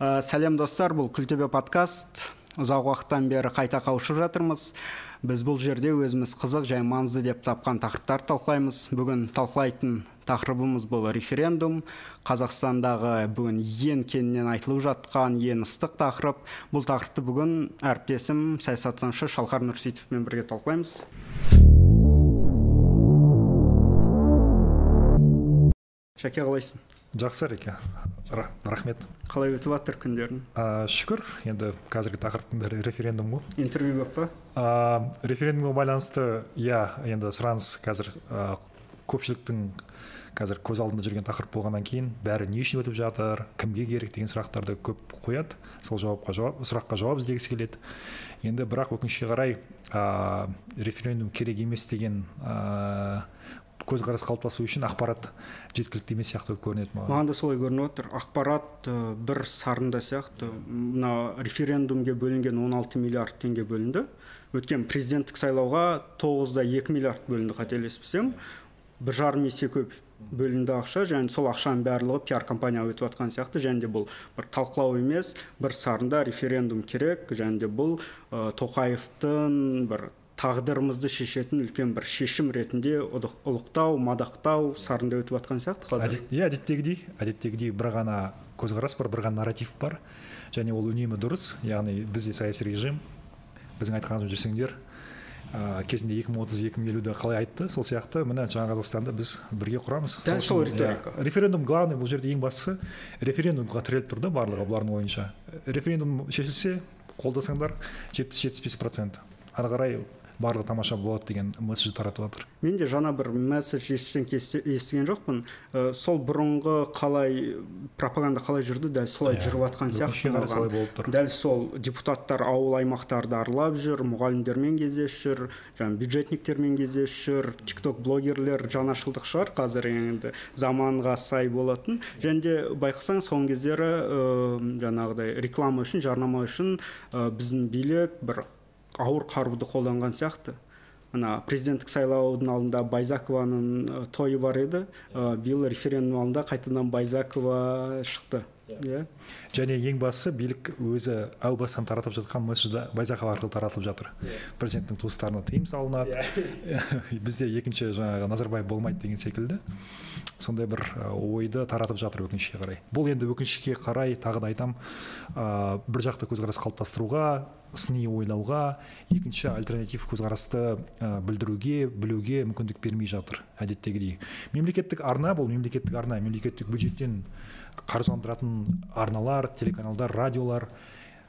ә, сәлем достар. Бұл күлтөбе подкаст. Ұзақ уақыттан бері қайта қауышып жатырмыз. Біз бұл жерде өзіміз қызық және маңызды деп тапқан тақырыптарды талқылаймыз. Бүгін талқылайтын тақырыбымыз бұл референдум. Қазақстандағы бүгін ең кеңінен айтылып жатқан ең ыстық тақырып. Бұл тақырыпты бүгін әріптесім саясаттанушы шалқар нұрсейітовпен бірге талқылаймыз. Шәке қалайсың? Жақсы әреке рахмет. Қалай өтіп жатыр күндерің? Ә, шүкір. Енді қазіргі тақырыптың бәрі референдум ғой. Интервью көп па? Ә, референдумға байланысты иә енді сұраныс қазір ә, көпшіліктің қазір көз алдында жүрген тақырып болғаннан кейін бәрі не үшін өтіп жатыр кімге керек деген сұрақтарды көп қояды. Сол жауапқа жауап сұраққа жауап іздегісі келеді. Енді бірақ өкінішке қарай ә, референдум керек емес деген ә, көзқарас қалыптасу үшін ақпарат жеткілікті емес сияқты көрінеді маған. Маған да солай көрініп отыр. Ақпарат бір сарында сияқты. Мына референдумге бөлінген 16 миллиард теңге бөлінді. Өткен президенттік сайлауға тоғызда екі миллиард бөлінді қателеспесем. Бір жарым есе көп бөлінді ақша. Және сол ақшаның барлығы пиар компанияға өтіп жатқан сияқты. Және де бұл бір талқылау емес бір сарында референдум керек. Және де бұл ә, тоқаевтың бір тағдырымызды шешетін үлкен бір шешім ретінде ұлықтау мадақтау сарында өтіп жатқан сияқты қазір. Иә әдеттегідей әдеттегідей бір ғана көзқарас бар бір ғана нарратив бар. Және ол үнемі дұрыс яғни бізде саяси режим біздің айтқанымызды жүрсеңдер ә, кезінде екі мың отыз екі мың елуде қалай айтты сол сияқты. Міне жаңа қазақстанды біз бірге құрамыз. Дәл сол риторика. иә, референдум главный бұл жерде ең бастысы референдумға тіреліп тұр да барлығы бұлардың ойынша. Референдум шешілсе қолдасаңдар жетпіс жетпіс бес процент. Ары қарай барлығы тамаша болады деген месседж таратып жатыр. Мен де жаңа бір месседж естіген жоқпын. Ә, сол бұрынғы қалай пропаганда қалай жүрді дәл солай yeah, жүріп жатқан сияқты дәл сол депутаттар ауыл аймақтарды аралап жүр мұғалімдермен кездесіп жүр жаңағы бюджетниктермен кездесіп жүр тик ток блогерлер жаңашылдық шығар қазір енді заманға сай болатын. Және де байқасаң соңғы кездері ә, жаңағыдай реклама үшін жарнама үшін ә, біздің билік бір ауыр қаруды қолданған сияқты. Ана президенттік сайлаудың алдында байзакованың тойы бар еді. Биыл референдум алдында қайтадан байзакова шықты. Иә. Және ең бастысы билік өзі әу бастан таратып жатқан месседжді байзақова арқылы таратылып жатыр. Президенттің туыстарына тыйым салынады. Бізде екінші жаңағы назарбаев болмайды деген секілді. Сондай бір ойды таратып жатыр өкінішке қарай. Бұл енді өкінішке қарай тағы да айтамын ә, бір жақты көзқарас қалыптастыруға сыни ойлауға екінші альтернатив көзқарасты ә, білдіруге білуге мүмкіндік бермей жатыр әдеттегідей. Мемлекеттік арна бұл мемлекеттік арна мемлекеттік бюджеттен қаржыландыратын арналар телеканалдар радиолар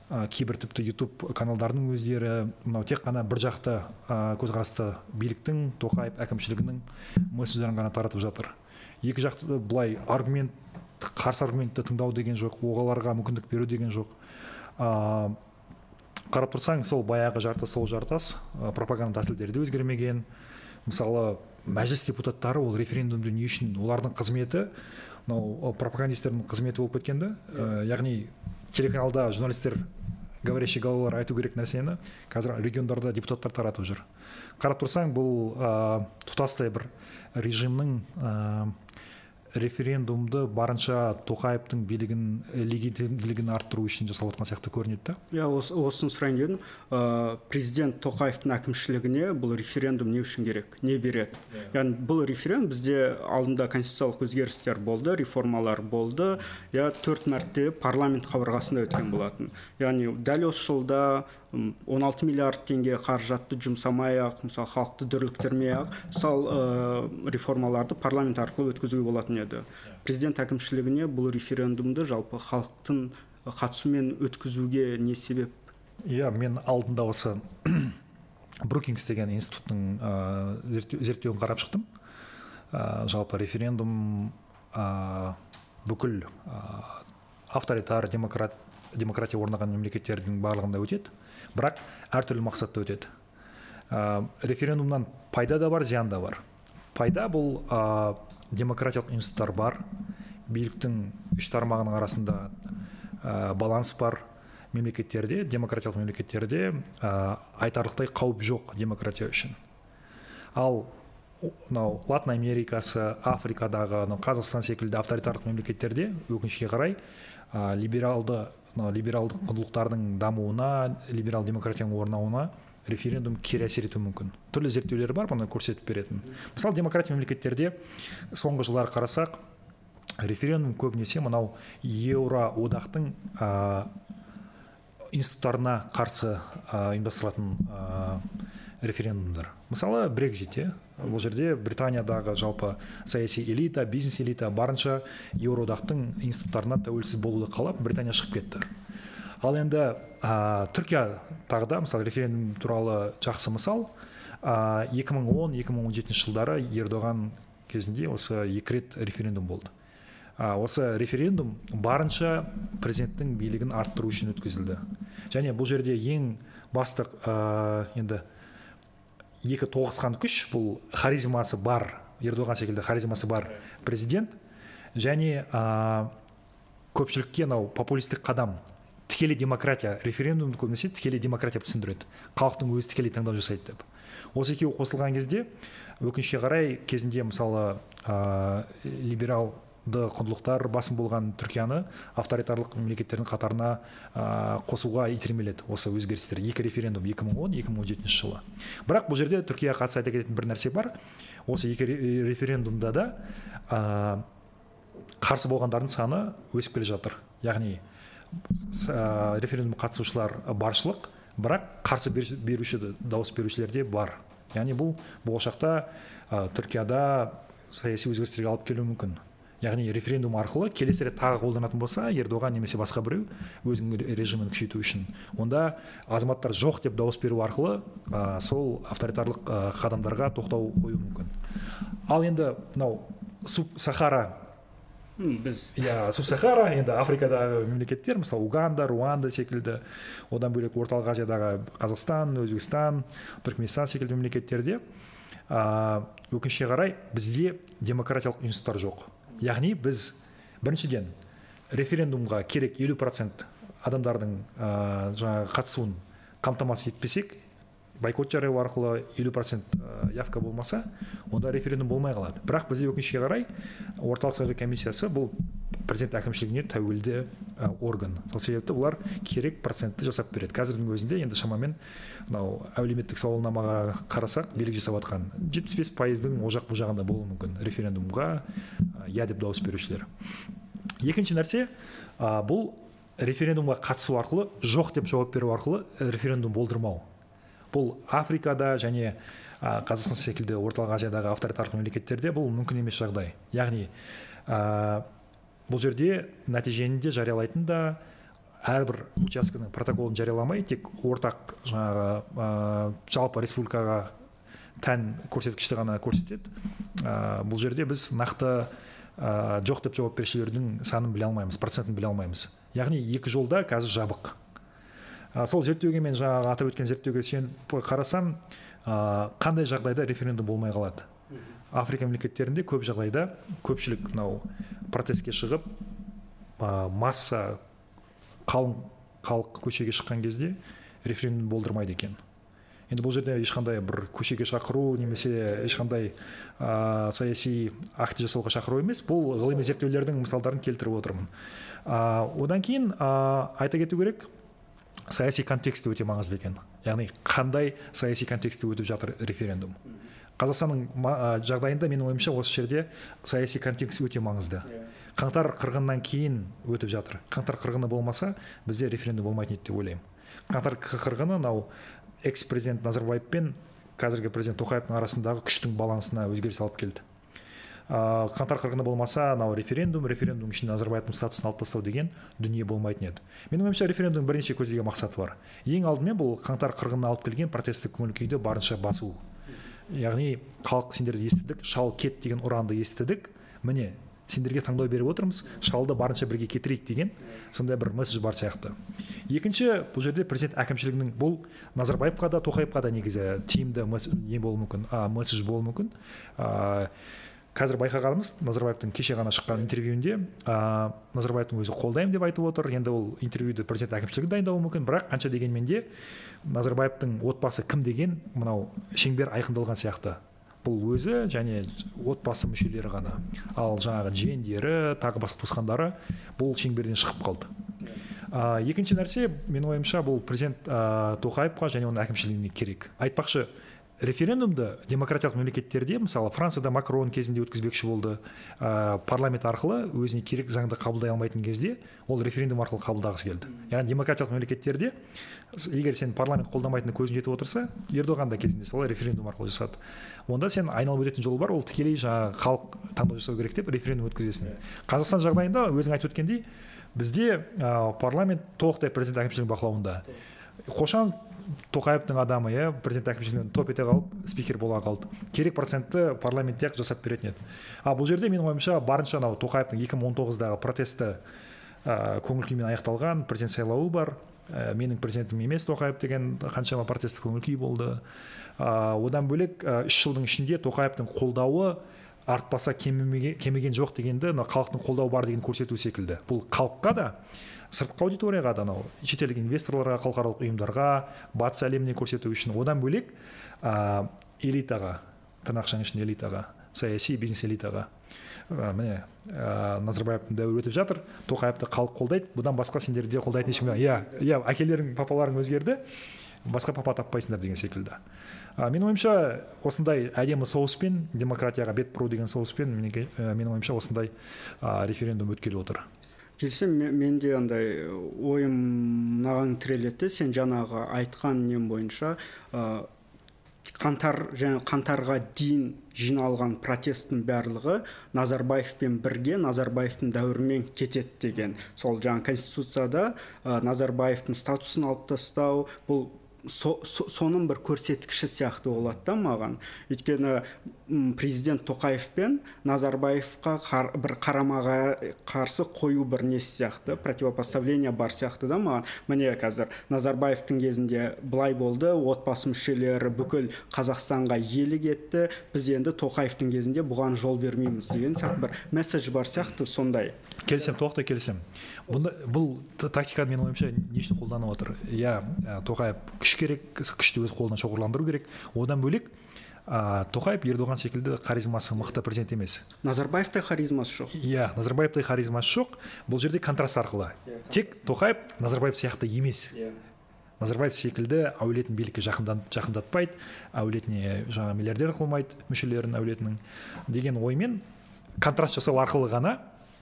ә, кейбір тіпті ютуб каналдарының өздері мынау тек қана бір жақты ә, көзқарасты биліктің тоқаев әкімшілігінің месседждерін ғана таратып жатыр. Екі жақты былай аргумент қарсы аргументті тыңдау деген жоқ оларға мүмкіндік беру деген жоқ. Ә, қарап тұрсаң сол баяғы жартас сол жартас ә, пропаганда тәсілдері де өзгермеген. Мысалы мәжіліс депутаттары ол референдумды не үшін олардың қызметі мынау пропагандистердің қызметі болып кеткен да? Ә, яғни телеканалда журналистер говорящий головалар айту керек нәрсені қазір региондарда депутаттар таратып жүр. Қарап тұрсаң бұл ә, тұтастай бір режимнің референдумды барынша тоқаевтың билігін легитимділігін арттыру үшін жасалып жатқан сияқты көрінеді да? Иә осыны сұрайын дедім. Ә, президент тоқаевтың әкімшілігіне бұл референдум не үшін керек не береді? Яғни бұл референдум бізде алдында конституциялық өзгерістер болды реформалар болды. Иә төрт мәрте парламент қабырғасында өткен болатын. Яғни дәл осы жылда 16 миллиард теңге қаражатты жұмсамай ақ мысалы халықты дүрліктірмей ақ сол ә, реформаларды парламент арқылы өткізуге болатын еді. Президент әкімшілігіне бұл референдумды жалпы халықтың қатысуымен өткізуге не себеп? Иә мен алдында осы брукингс деген институттың ә, зерттеуін қарап шықтым. Ә, жалпы референдум ә, бүкіл ә, авторитар демократ демократия орнаған мемлекеттердің барлығында өтеді. Бірақ әртүрлі мақсатта өтеді. Ә, референдумнан пайда да бар зиян да бар. Пайда бұл ә, демократиялық институттар бар. Биліктің үш тармағының арасында ә, баланс бар мемлекеттерде демократиялық мемлекеттерде ә, айтарлықтай қауіп жоқ демократия үшін. Ал мынау латын америкасы африкадағы қазақстан секілді авторитарлық мемлекеттерде өкінішке қарай ә, либералды мынау либералдық құндылықтардың дамуына либерал демократияның орнауына референдум кері әсер етуі мүмкін. Түрлі зерттеулер бар бұны көрсетіп беретін. Мысалы демократия мемлекеттерде соңғы жылдары қарасақ референдум көбінесе мынау еуро одақтың институттарына қарсы ұйымдастырылатын референдумдар. Мысалы брекзит иә бұл жерде британиядағы жалпы саяси элита бизнес элита барынша еуроодақтың институттарына тәуелсіз болуды қалап британия шығып кетті. Ал енді ә, түркия тағы да мысалы референдум туралы жақсы мысал. Ә, 2010-2017 жылдары ердоған кезінде осы екі рет референдум болды. Ә, осы референдум барынша президенттің билігін арттыру үшін өткізілді. Және бұл жерде ең басты ә, енді екі тоғысқан күш бұл харизмасы бар ердоған секілді харизмасы бар президент. Және ә, көпшілікке мынау популистік қадам тікелей демократия референдумды көбінесе тікелей демократия деп түсіндіреді. Халықтың өзі тікелей таңдау жасайды деп. Осы екеуі қосылған кезде өкінішке қарай кезінде мысалы ә, либералды құндылықтар басым болған түркияны авторитарлық мемлекеттердің қатарына ә, қосуға итермеледі. Осы өзгерістер екі референдум 2010-2017 жылы. Бірақ бұл жерде түркияға қатысты айта кететін бір нәрсе бар. Осы екі референдумда да ә, қарсы болғандардың саны өсіп келе жатыр. Яғни ә, референдум қатысушылар баршылық бірақ қарсы беруші дауыс берушілер де бар. Яғни бұл болашақта ә, түркияда саяси өзгерістерге алып келуі мүмкін. Яғни референдум арқылы келесі рет тағы қолданатын болса ердоған немесе басқа біреу өзінің режимін күшейту үшін. Онда азаматтар жоқ деп дауыс беру арқылы ә, сол авторитарлық ә, қадамдарға тоқтау қою мүмкін. Ал енді мынау сахара біз. Иә субсахара енді африкадағы мемлекеттер мысалы уганда руанда секілді одан бөлек орталық азиядағы қазақстан өзбекстан түркменстан секілді мемлекеттерде ә, өкінішке қарай бізде демократиялық институттар жоқ. Яғни біз біріншіден референдумға керек елу процент адамдардың ә, жаңағы қатысуын қамтамасыз етпесек бойкот жариялау арқылы елу процент явка болмаса онда референдум болмай қалады. Бірақ бізде өкінішке қарай орталық сайлау комиссиясы бұл президент әкімшілігіне тәуелді орган. Сол себепті бұлар керек процентті жасап береді. Қазірдің өзінде енді шамамен мынау әлеуметтік сауалнамаға қарасақ билік жасап жатқан жетпіс бес пайыздың ол жақ бұл жағында болуы мүмкін референдумға иә деп дауыс берушілер. Екінші нәрсе бұл референдумға қатысу арқылы жоқ деп жауап беру арқылы референдум болдырмау. Бұл африкада және қазақстан секілді орталық азиядағы авторитарлық мемлекеттерде бұл мүмкін емес жағдай. Яғни бұл жерде нәтижені де жариялайтын да әрбір учаскенің протоколын жарияламай тек ортақ жаңағы ә, жалпы республикаға тән көрсеткішті ғана көрсетеді. Ә, бұл жерде біз нақты ә, жоқ деп жауап берушілердің санын біле алмаймыз процентін біле алмаймыз. Яғни екі жолда қазір жабық. Сол зерттеуге мен жаңағы атап өткен зерттеуге сүйеніп қарасам ә, қандай жағдайда референдум болмай қалады? Африка мемлекеттерінде көп жағдайда көпшілік мынау протестке шығып ә, масса қалың халық көшеге шыққан кезде референдум болдырмайды екен. Енді бұл жерде ешқандай бір көшеге шақыру немесе ешқандай ә, саяси акт жасауға шақыру емес бұл ғылыми зерттеулердің мысалдарын келтіріп отырмын. Ә, одан кейін ә, айта кету керек саяси контексті өте маңызды екен. Яғни қандай саяси контексте өтіп жатыр референдум? Қазақстанның жағдайында менің ойымша осы жерде саяси контекст өте маңызды. Иә. қаңтар қырғынынан кейін өтіп жатыр. Қаңтар қырғыны болмаса бізде референдум болмайтын еді деп ойлаймын. Қаңтар қырғыны мынау экс президент назарбаев пен қазіргі президент тоқаевтың арасындағы күштің балансына өзгеріс алып келді. Ә, қаңтар қырғыны болмаса анау референдум референдум ішінде назарбаевтың статусын алып тастау деген дүние болмайтын еді. Менің ойымша референдумның бірнеше көзделген мақсаты бар. Ең алдымен бұл қаңтар қырғынына алып келген протесттік көңіл күйді барынша басу. Яғни халық сендерді естідік шал кет деген ұранды естідік. Міне сендерге таңдау беріп отырмыз шалды барынша бірге кетірейік деген сондай бір месседж бар сияқты. Екінші бұл жерде президент әкімшілігінің бұл назарбаевқа да тоқаевқа да негізі тиімді не болуы мүмкін месседж болуы мүмкін. Қазір байқағанымыз назарбаевтың кеше ғана шыққан интервьюінде ә, назарбаевтың өзі қолдаймын деп айтып отыр. Енді ол интервьюді президент әкімшілігі дайындауы мүмкін. Бірақ қанша дегенмен де назарбаевтың отбасы кім деген мынау шеңбер айқындалған сияқты. Бұл өзі және отбасы мүшелері ғана. Ал жаңағы жиендері тағы басқа туысқандары бұл шеңберден шығып қалды. Ә, екінші нәрсе менің ойымша бұл президент ә, тоқаевқа және оның әкімшілігіне керек. Айтпақшы референдумды демократиялық мемлекеттерде мысалы францияда макрон кезінде өткізбекші болды. Ә, парламент арқылы өзіне керек заңды қабылдай алмайтын кезде ол референдум арқылы қабылдағысы келді. Яғни демократиялық мемлекеттерде егер сен парламент қолдамайтынына көзің жетіп отырса ердоған да кезінде солай референдум арқылы жасады. Онда сен айналып өтетін жол бар ол тікелей жаңағы халық таңдау жасау керек деп референдум өткізесің. Қазақстан жағдайында өзің айтып өткендей бізде ә, парламент толықтай президент әкімшілігінің бақылауында. Қошан тоқаевтың адамы иә президент әкімшілігінен топ ете қалып спикер бола қалды. Керек процентті парламентте ақ жасап беретін еді. Ал бұл жерде менің ойымша барынша анау тоқаевтың 2019-дағы протесті ә, көңіл күймен аяқталған президент сайлауы бар. Ә, менің президентім емес тоқаев деген қаншама протесттік көңіл күй болды. Ә, одан бөлек үш жылдың ішінде тоқаевтың қолдауы артпаса кеміген жоқ дегенді мына халықтың қолдауы бар деген көрсету секілді. Бұл халыққа да сыртқы аудиторияға да анау шетелдік инвесторларға халықаралық ұйымдарға батыс әлеміне көрсету үшін одан бөлек ә, элитаға тырнақшаның ішінде элитаға саяси бизнес элитаға ә, міне ә, назарбаевтың дәуірі өтіп жатыр. Тоқаевты халық қолдайды. Бұдан басқа сендер де қолдайтын ешкім иә иә әкелерің папаларың өзгерді. Басқа папа таппайсыңдар деген секілді. Ә, менің ойымша осындай әдемі соғыспен демократияға бет бұру деген соғыспен менің ойымша осындай ә, референдум өткелі отыр. Келісемін мен де андай ойым мынаған тіреледі сен жаңағы айтқан нем бойынша ә, қаңтар және қаңтарға дейін жиналған протесттің барлығы назарбаевпен бірге назарбаевтың дәуірімен кетеді деген. Сол жаңа конституцияда ә, назарбаевтың статусын алып тастау бұл со, соның бір көрсеткіші сияқты болады да маған. Өйткені президент тоқаев пен назарбаевқа бір қарамаға қарсы қою бір несі сияқты противопоставление бар сияқты да маған. Міне қазір назарбаевтың кезінде былай болды отбасы мүшелері бүкіл қазақстанға иелік етті біз енді тоқаевтың кезінде бұған жол бермейміз деген сияқты бір месседж бар сияқты сондай. Келісемін толықтай келісемін бұнда бұл тактиканы менің ойымша не үшін қолданып отыр? Иә тоқаев күш керек күшті өз қолынан шоғырландыру керек. Одан бөлек ә, тоқаев ердоған секілді харизмасы мықты президент емес. Назарбаевтай харизмасы жоқ. Иә назарбаевтай харизмасы жоқ. Бұл жерде контраст арқылы. Тек тоқаев назарбаев сияқты емес. Назарбаев секілді әулетін билікке жақындатпайды. Әулетіне жаңа миллиардер қылмайды мүшелерін әулетінің. Деген оймен контраст жасау арқылы ғана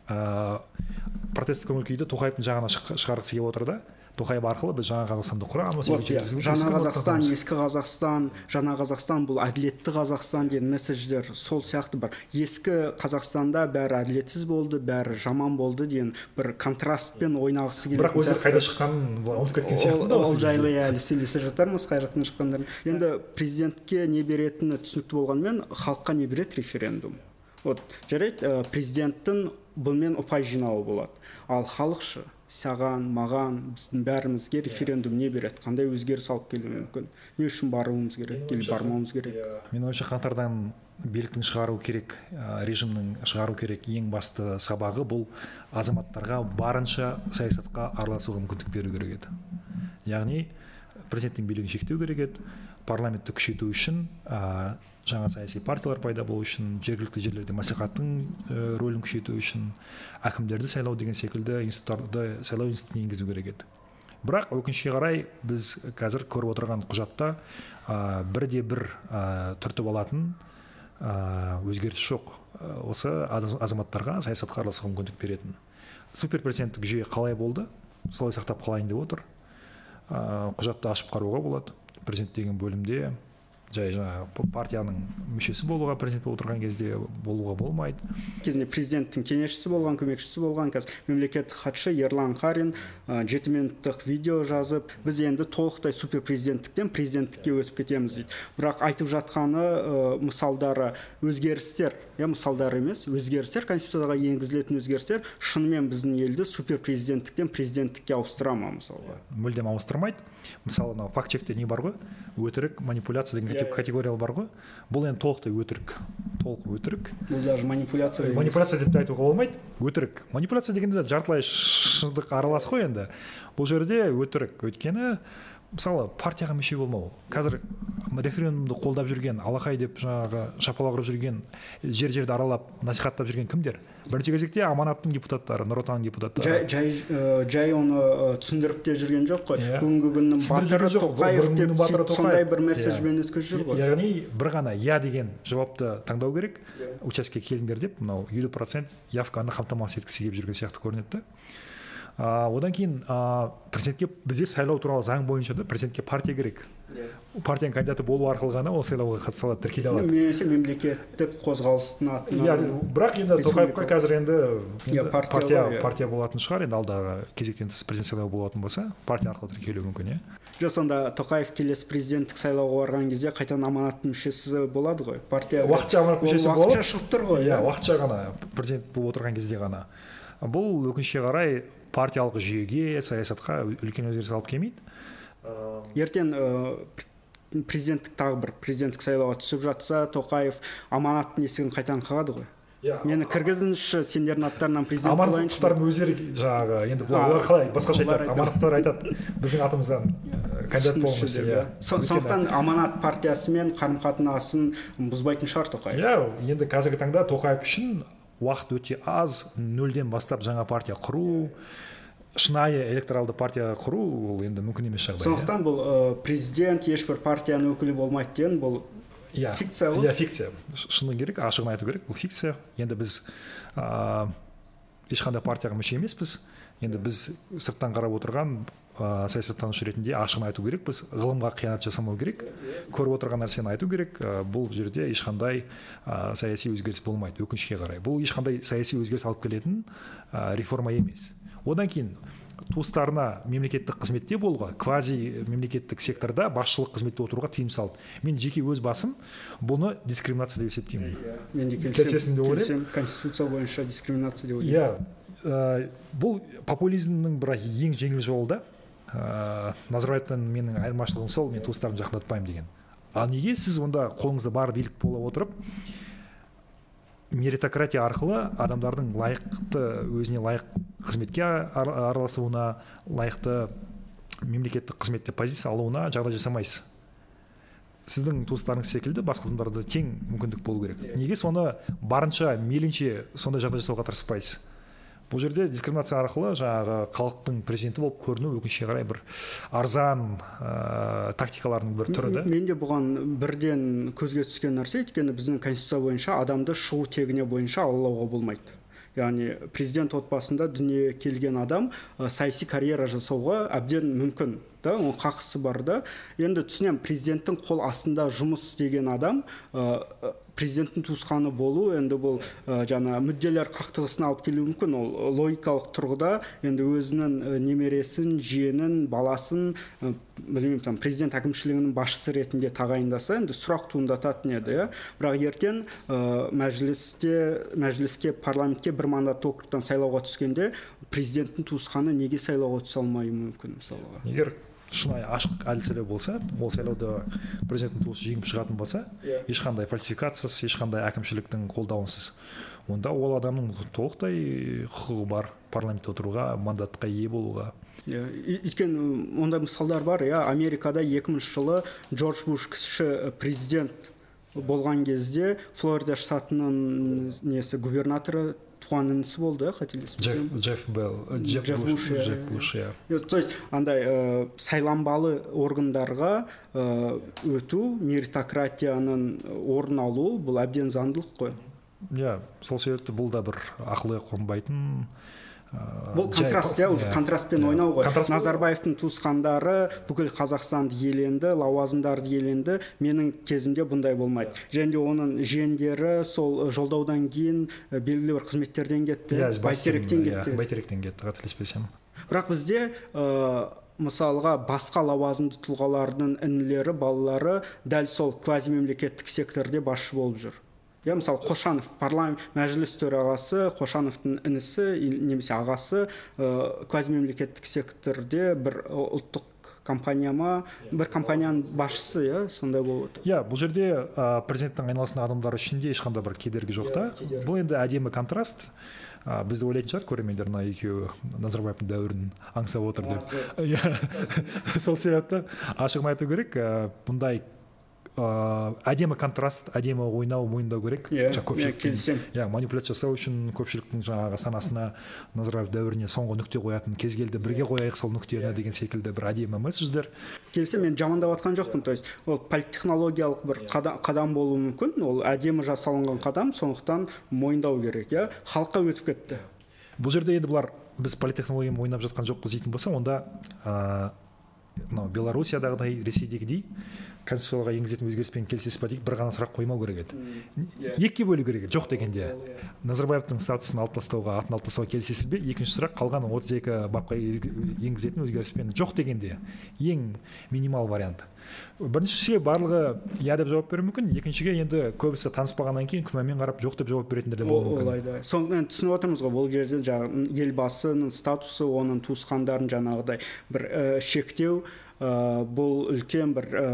ә, протесттік көңіл күйді тоқаевтың жағына шығарғысы келіп отыр да. Тоқаев арқылы біз жаңа қазақстанды құрамыз жаңа қазақстан ескі қазақстан жаңа қазақстан бұл әділетті қазақстан деген месседждер сол сияқты бір ескі қазақстанда бәрі әділетсіз болды бәрі жаман болды деген бір контрастпен ойнағысы келеді бірақ өздері қайда шыққанын ұмытып кеткен сияқты да ол жайлы әлі сөйлесе жатармыз қайраттың шыққандарын. Енді президентке не беретіні түсінікті болғанымен халыққа не береді референдум. Вот жарайды президенттің бұнымен ұпай жинауы болады. Ал халық ше саған маған біздің бәрімізге референдум не береді? Қандай өзгеріс алып келуі мүмкін? Не үшін баруымыз керек или бармауымыз керек? Менің ойымша қаңтардан биліктің шығару керек режимнің шығару керек ең басты сабағы бұл азаматтарға барынша саясатқа араласуға мүмкіндік беру керек еді. Яғни президенттің билігін шектеу керек еді парламентті күшейту үшін жаңа саяси партиялар пайда болу үшін жергілікті жерлерде мәслихаттың ә, рөлін күшейту үшін әкімдерді сайлау деген секілді институттарды сайлау институтын енгізу керек еді. Бірақ өкінішке қарай біз қазір көріп отырған құжатта ә, бірде бір ә, түртіп алатын ә, өзгеріс жоқ. Осы азаматтарға саясатқа араласуға мүмкіндік беретін. Супер президенттік жүйе қалай болды? Солай сақтап қалайын деп отыр. Ә, құжатты ашып қарауға болады. Президент деген бөлімде жай жаңағы партияның мүшесі болуға президент болып отырған кезде болуға болмайды. Кезінде президенттің кеңесшісі болған көмекшісі болған қазір мемлекеттік хатшы ерлан қарин жеті минуттық видео жазып біз енді толықтай супер президенттіктен президенттікке өтіп кетеміз дейді. Бірақ айтып жатқаны мысалдары өзгерістер иә мысалдар емес өзгерістер конституцияға енгізілетін өзгерістер шынымен біздің елді супер президенттіктен президенттікке ауыстыра ма мысалға? Мүлдем ауыстырмайды. Мысалы мынау факт чекте не бар ғой? Өтірік манипуляция деген yeah. категориялар бар ғой. Бұл енді толықтай өтірік. Толық өтірік. Бұл даже манипуляция манипуляция деп те айтуға болмайды. Өтірік. Манипуляция дегенде жартылай шындық аралас қой енді. Бұл жерде өтірік. Өйткені мысалы партияға мүше болмау қазір референдумды қолдап жүрген алақай деп жаңағы шапалақ ұрып жүрген жер жерді аралап насихаттап жүрген кімдер бірінші кезекте аманаттың депутаттары нұр отанның депутаттары жай жай, жай оны түсіндіріп те жүрген жоқ қой yeah. Иә. бүгінгі күннің батыры тоқаев деп сондай бір месседжбен yeah. өткізіп жүр ғой яғни бір ғана иә деген жауапты таңдау керек yeah. учаскеге келіңдер деп мынау елу процент явканы қамтамасыз еткісі келіп жүрген сияқты көрінеді да а, одан кейін а, президентке бізде сайлау туралы заң бойынша да президентке партия керек. Yeah. Иә. партияның кандидаты болу арқылы ғана ол сайлауға қатыса алады тіркеле алады. Немесе мемлекеттік қозғалыстың атынан иә бірақ енді тоқаевқа қазір енді, енді yeah, партия yeah. партия болатын шығар. Енді алдағы кезектен тыс президент сайлауы болатын болса партия арқылы тіркелуі мүмкін иә. Жоқ сонда тоқаев келесі президенттік сайлауға барған кезде қайтадан аманаттың мүшесі болады ғой. Партия уақытша аманат мүшесі болып уақытша шығып тұр ғой иә уақытша ғана президент болып отырған кезде ғана. Бұл өкінішке қарай партиялық жүйеге саясатқа үлкен өзгеріс алып келмейді. Ертең президенттік тағы бір президенттік сайлауға түсіп жатса тоқаев аманаттың есігін қайтадан қағады ғой. Иә мені кіргізіңізші сендердің аттарыңнан президент болайыншы өздері жаңағы енді бұлар қалай басқаша айтады аманаттар айтады біздің атымыздан кандидат болыңыз иә. Сондықтан аманат партиясымен қарым қатынасын бұзбайтын шығар тоқаев. Иә енді қазіргі таңда тоқаев үшін уақыт өте аз нөлден бастап жаңа партия құру шынайы электоралды партия құру ол енді мүмкін емес жағдай сондықтан бұл президент ешбір партияның өкілі болмайды деген бұл иә фикция ғой. иә фикция. Шыны керек ашығын айту керек бұл фикция. Енді біз ә, ешқандай партияға мүше емеспіз. Енді біз сырттан қарап отырған ә, саясаттанушы ретінде ашығын айту керекпіз ғылымға қиянат жасамау керек. Көріп отырған нәрсені айту керек. Ә, бұл жерде ешқандай ә, саяси өзгеріс болмайды. Өкінішке қарай. Бұл ешқандай саяси өзгеріс алып келетін ә, реформа емес. Одан кейін туыстарына мемлекеттік қызметте болуға квази мемлекеттік секторда басшылық қызметте отыруға тыйым салды. Мен жеке өз басым бұны дискриминация деп есептеймін. Иә мен де келісемін деп ойлаймын. конституция бойынша дискриминация деп ойлаймын. иә бұл популизмнің бір ең жеңіл жолы да. Ә, назарбаевтан менің айырмашылығым сол мен туыстарымды жақындатпаймын деген. Ал неге сіз онда қолыңызда бар билік бола отырып меритократия арқылы адамдардың лайықты өзіне лайық қызметке араласуына лайықты мемлекеттік қызметте позиция алуына жағдай жасамайсыз? Сіздің туыстарыңыз секілді басқа адамдарда тең мүмкіндік болу керек. Неге соны барынша мейлінше сондай жағдай жасауға тырыспайсыз? Бұл жерде дискриминация арқылы жаңағы халықтың президенті болып көріну өкінішке қарай бір арзан ә, тактикалардың бір түрі да. мен де бұған бірден көзге түскен нәрсе өйткені біздің конституция бойынша адамды шығу тегіне бойынша алалауға болмайды. Яғни президент отбасында дүние келген адам ә, саяси карьера жасауға әбден мүмкін да оның қақысы бар да. Енді түсінемін президенттің қол астында жұмыс істеген адам президенттің туысқаны болу енді бұл ә, жаңа мүдделер қақтығысына алып келуі мүмкін. Ол логикалық тұрғыда енді өзінің немересін жиенін баласын ә, білмеймін там президент әкімшілігінің басшысы ретінде тағайындаса енді сұрақ туындататын еді иә. Бірақ ертең ә, мәжілісте мәжіліске парламентке бір мандатты округтан сайлауға түскенде президенттің туысқаны неге сайлауға түсе алмауы мүмкін мысалға? Егер шынайы ашық әділ сайлау болса ол сайлауда президенттің туысы жеңіп шығатын болса yeah. Иә. ешқандай фальсификациясыз ешқандай әкімшіліктің қолдауынсыз онда ол адамның толықтай құқығы бар парламентте отыруға мандатқа ие болуға иә өйткені ондай мысалдар бар иә америкада 2000 жылы джордж буш кіші президент болған кезде флорида штатының несі губернаторы туған інісі болды қателеспесем джефф белл джефф буш джефф буш иә то есть андай ә, сайланбалы органдарға ә, өту меритократияның орын алуы бұл әбден заңдылық қой. Иә сол себепті бұл да бір ақылға қонбайтын бұл контраст иә уже контрастпен ойнау ғой. Назарбаевтың туысқандары бүкіл қазақстанды иеленді лауазымдарды иеленді менің кезімде бұндай болмайды және де оның жиендері сол жолдаудан кейін белгілі бір қызметтерден кетті иә бәйтеректен кетті. Бәйтеректен кетті қателеспесем. Бірақ бізде ә, мысалға басқа лауазымды тұлғалардың інілері балалары дәл сол квазимемлекеттік секторде басшы болып жүр. Иә мысалы қошанов парламент мәжіліс төрағасы қошановтың інісі немесе ағасы ә, квазимемлекеттік секторде бір ұлттық компания ма бір компанияның басшысы иә сондай болып отыр. Иә бұл жерде ә, президенттің айналасындағы адамдар үшін де ешқандай бір кедергі жоқ та. Бұл енді әдемі контраст. Ә, бізді ойлайтын шығар көрермендер мына екеуі назарбаевтың дәуірін аңсап отыр деп. Иә сол себепті ашығын айту керек ә, бұндай ыыы әдемі контраст әдемі ойнау мойындау керек. Иә келісемін. Иә манипуляция жасау үшін көпшіліктің жаңағы санасына назарбаев дәуіріне соңғы нүкте қоятын кез келді бірге қояйық сол нүктені деген секілді бір әдемі месседждер келісемін мен жамандап жатқан жоқпын. То есть ол политтехнологиялық бір қадам болуы мүмкін. Ол әдемі жасалынған қадам сондықтан мойындау керек иә. Халыққа өтіп кетті. Бұл жерде енді бұлар біз политтехнологияны мойындап жатқан жоқпыз дейтін болса онда ыыы мынау белоруссиядағыдай ресейдегідей конституцияға енгізетін өзгеріспен келісесіз ба дейді. Бір ғана сұрақ қоймау керек еді. Иә. екіге бөлу керек еді. Жоқ дегенде назарбаевтың статусын алып тастауға атын алып тастауға келісесіз бе? Екінші сұрақ қалған отыз екі бапқа енгізетін өзгеріспен жоқ дегенде ең минимал вариант. Біріншіге барлығы иә деп жауап беруі мүмкін. Екіншіге енді көбісі таныспағаннан кейін күмәнмен қарап жоқ деп жауап беретіндер де болуы мүмкін. олай соны түсініп отырмыз ғой. Бұл жерде жаңағы елбасының статусы оның туысқандарын жаңағыдай бір ә, шектеу бұл үлкен бір ә,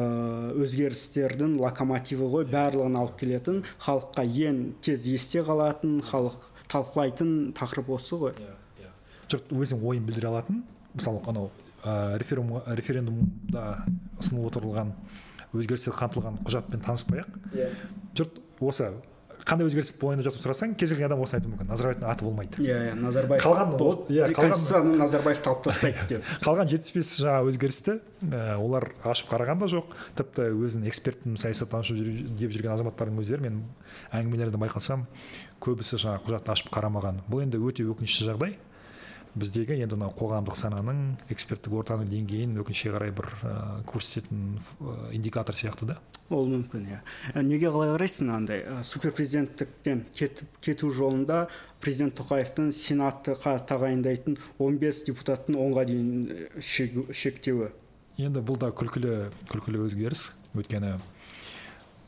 өзгерістердің локомотиві ғой барлығын алып келетін халыққа ең тез есте қалатын халық талқылайтын тақырып осы ғой. Иә, иә. жұрт өзінің ойын білдіре алатын мысалы анау ә, референдумда ұсынылып отырылған өзгерістер қамтылған құжатпен таныспай ақ иә. Жұрт осы қандай өзгеріс болайын деп сұрасаң кез келген адам осыны айтуы мүмкін. Назарбаевтың аты болмайды. Иә иә назарбаев қалған иә конституцияны назарбаевты алып тастайды деп. қалған жетпіс бес жаңағы өзгерісті ә, олар ашып қараған да жоқ. Тіпті өзін экспертпін саясаттанушы деп жүрген азаматтардың өздері мен әңгімелерді байқасам көбісі жаңағы құжатты ашып қарамаған. Бұл енді өте өкінішті жағдай. Біздегі енді мынау қоғамдық сананың эксперттік ортаның деңгейін өкінішке қарай бір ә, көрсететін индикатор сияқты да? Ол мүмкін иә. Ә, неге қалай қарайсың андай ә, суперпрезиденттіктен кетіп кету жолында президент тоқаевтың сенатқа тағайындайтын 15 депутаттың онға дейін шектеуі. Енді бұл да күлкілі күлкілі өзгеріс. Өйткені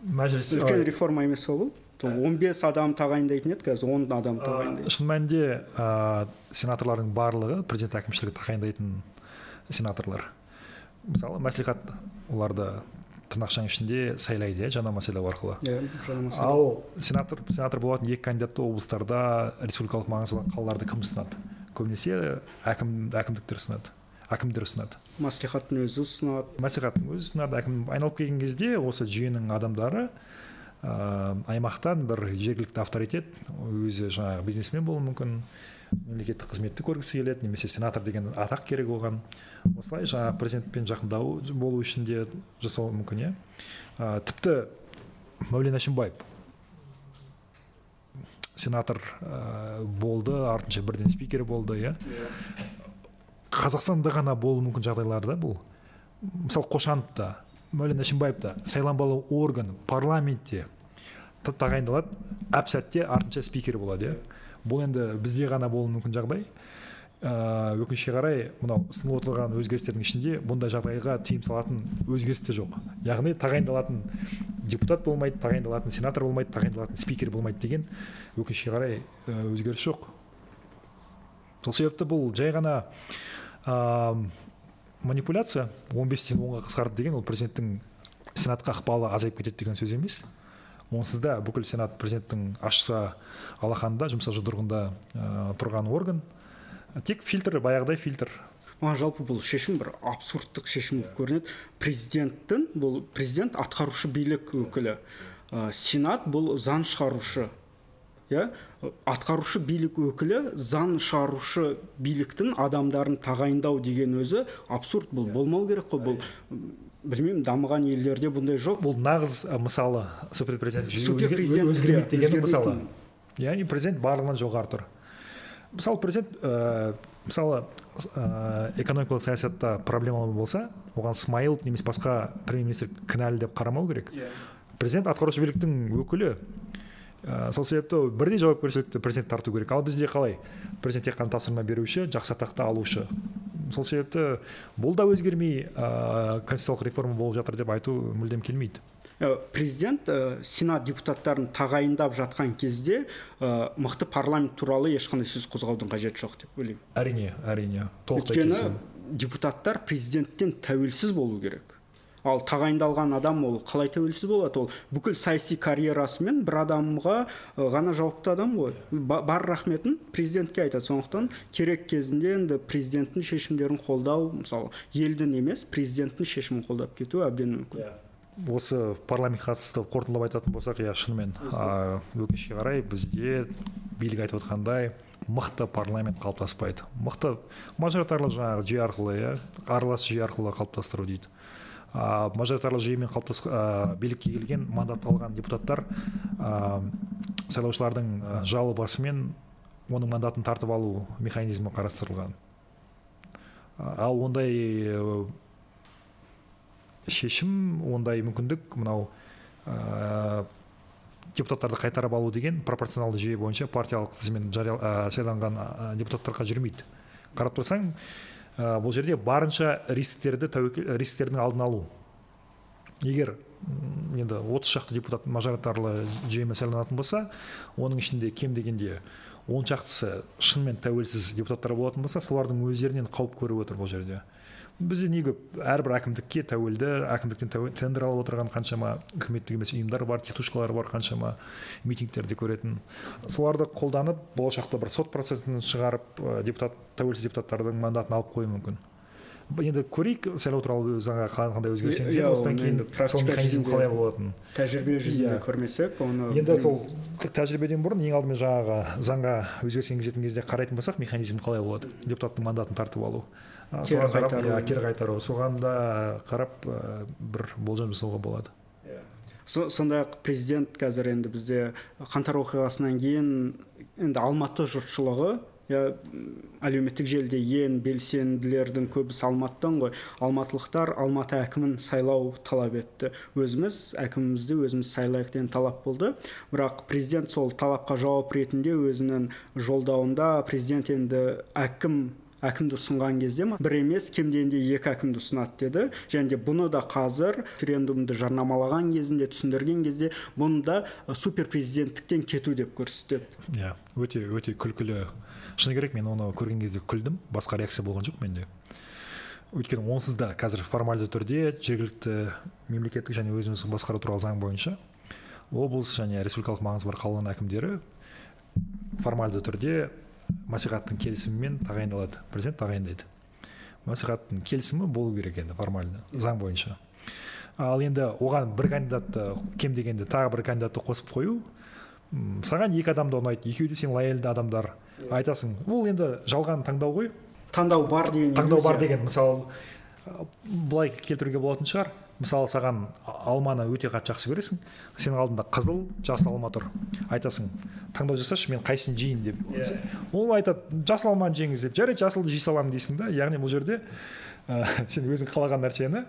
мәжіліс үлкен реформа емес па бұл он бес адам тағайындайтын еді қазір он адам тағайындайды. шын мәнінде ә, сенаторлардың барлығы президент әкімшілігі тағайындайтын сенаторлар. Мысалы мәслихат оларды тырнақшаның ішінде сайлайды иә жанама сайлау арқылы. Иә ал сенатор сенатор болатын екі кандидатты облыстарда республикалық маңызы бар қалаларда кім ұсынады көбінесе әкім әкімдіктер ұсынады әкімдер ұсынады мәслихаттың өзі ұсынады. Мәслихаттың өзі ұсынады. Әкім айналып келген кезде осы жүйенің адамдары ә, аймақтан бір жергілікті авторитет өзі жаңағы бизнесмен болуы мүмкін мемлекеттік қызметті көргісі келеді немесе сенатор деген атақ керек оған. Осылай жаңағы президентпен жақындау болу үшін де жасауы мүмкін иә. Ә, тіпті мәулен әшімбаев сенатор ә, болды артынша бірден спикер болды иә. Қазақстанда ғана болуы мүмкін жағдайлар да бұл. Мысалы қошановта мәулен әшімбаев та сайланбалы орган парламентте тағайындалады. Әп сәтте артынша спикер болады иә. Бұл енді бізде ғана болуы мүмкін жағдай. Ыыы өкінішке қарай мынау ұсынылып отырған өзгерістердің ішінде бұндай жағдайға тыйым салатын өзгеріс те жоқ. Яғни тағайындалатын депутат болмайды тағайындалатын сенатор болмайды тағайындалатын спикер болмайды деген өкінішке қарай өзгеріс жоқ. Сол себепті бұл жай ғана ыыы манипуляция. Он бестен онға қысқарды деген ол президенттің сенатқа ықпалы азайып кетеді деген сөз емес. Онсыз да бүкіл сенат президенттің ашса алақанында жұмса жұдырығында ә, тұрған орган. Тек фильтр баяғыдай фильтр. Маған жалпы бұл шешім бір абсурдтық шешім болып көрінеді. Президенттің бұл президент атқарушы билік өкілі. Ә, сенат бұл заң шығарушы иә? Атқарушы билік өкілі заң шығарушы биліктің адамдарын тағайындау деген өзі абсурд. Бұл болмау керек қой. Бұл білмеймін дамыған елдерде бұндай жоқ. Бұл нағыз мысалы суперпрезидент өзгермейді деген мысалы. Яғни президент барлығынан жоғары тұр. Мысалы президент ә, мысалы ә, экономикалық саясатта проблема болса оған смайылов немесе басқа премьер министр кінәлі деп қарамау керек. Иә. президент атқарушы биліктің өкілі ә, сол себепті бірдей жауапкершілікті президент тарту керек. Ал бізде қалай? Президент тек қана тапсырма беруші жақсы атақты алушы. Сол себепті бұл да өзгермей ә, конституциялық реформа болып жатыр деп айту мүлдем келмейді. Ә, президент ә, сенат депутаттарын тағайындап жатқан кезде ә, мықты парламент туралы ешқандай сөз қозғаудың қажеті жоқ деп ойлаймын. Әрине әрине. Өйткені депутаттар президенттен тәуелсіз болу керек. Ал тағайындалған адам ол қалай тәуелсіз болады? Ол бүкіл саяси карьерасымен бір адамға ғана жауапты адам ғой. Бар рахметін президентке айтады. Сондықтан керек кезінде енді президенттің шешімдерін қолдау мысалы елдің емес президенттің шешімін қолдап кету әбден мүмкін. Иә. осы парламентке қатысты қорытындылап айтатын болсақ иә шынымен өкінішке қарай бізде билік айтып отқандай мықты парламент қалыптаспайды. Мықты мажоритарлы жаңағы жүйе арқылы иә аралас жүйе арқылы қалыптастыру дейді. Ә, мажоритарлы жүйемен қалыптас ә, билікке келген мандат алған депутаттар ә, сайлаушылардың жалобасымен оның мандатын тартып алу механизмі қарастырылған. Ал ондай шешім ондай мүмкіндік мынау депутаттарды қайтарып алу деген пропорционалды жүйе бойынша партиялық тізіммен ә, сайланған ә, депутаттарға жүрмейді. Қарап тұрсаң ә, бұл жерде барынша рисктерді тәуекел рисктердің алдын алу. Егер енді отыз шақты депутат мажоритарлы жүйемен сайланатын болса оның ішінде кем дегенде он шақтысы шынымен тәуелсіз депутаттар болатын болса солардың өздерінен қауіп көріп отыр бұл жерде. Бізде не көп әрбір әкімдікке тәуелді әкімдіктен тендер алып отырған қаншама үкіметтік емес ұйымдар бар тетушкалар бар қаншама митингтерде көретін. Соларды қолданып болашақта бір сот процесін шығарып депутат тәуелсіз депутаттардың мандатын алып қоюы мүмкін. Енді көрейік сайлау туралы заңға қандай өзгеріс енгізеді осыдан кейін сол механизм қалай болатынын. тәжірибе жүзінде көрмесек оны енді сол тәжірибеден бұрын ең алдымен жаңағы заңға өзгеріс енгізетін кезде қарайтын болсақ механизм қалай болады? Депутаттың мандатын тартып алу. Соған қарап иә кері қайтару. Соған да қарап бір болжам жасауға болады. Иә. сондай ақ президент қазір енді бізде қаңтар оқиғасынан кейін енді алматы жұртшылығы иә әлеуметтік желіде ең белсенділердің көбісі алматыдан ғой. Алматылықтар алматы әкімін сайлау талап етті. Өзіміз әкімімізді өзіміз сайлайық деген талап болды. Бірақ президент сол талапқа жауап ретінде өзінің жолдауында президент енді әкім әкімді ұсынған кезде бір емес кем дегенде екі әкімді ұсынады деді. Және де бұны да қазір референдумды жарнамалаған кезінде түсіндірген кезде бұны да супер президенттіктен кету деп көрсетеді. Иә өте өте күлкілі. Шыны керек мен оны көрген кезде күлдім. Басқа реакция болған жоқ менде. Өйткені онсыз да қазір формальды түрде жергілікті мемлекеттік және өзін басқару туралы заң бойынша облыс және республикалық маңызы бар қаланың әкімдері формальды түрде мәслихаттың келісімімен тағайындалады. Президент тағайындайды. Мәслихаттың келісімі болу керек енді формально заң бойынша. Ал енді оған бір кандидатты кем дегенде тағы бір кандидатты қосып қою саған екі адам да ұнайды екеуі де сен лояльды адамдар. Айтасың ол енді жалған таңдау ғой таңдау бар деген таңдау бар деген мысалы былай келтіруге болатын шығар. Мысалы саған алманы өте қатты жақсы көресің сенің алдында қызыл жасыл алма тұр. Айтасың таңдау жасашы мен қайсысын жейін деп. Yeah. Иә. ол айтады жасыл алманы жеңіз деп. Жарайды жасылды жей саламын дейсің да яғни бұл жерде ә, сен өзің қалаған нәрсені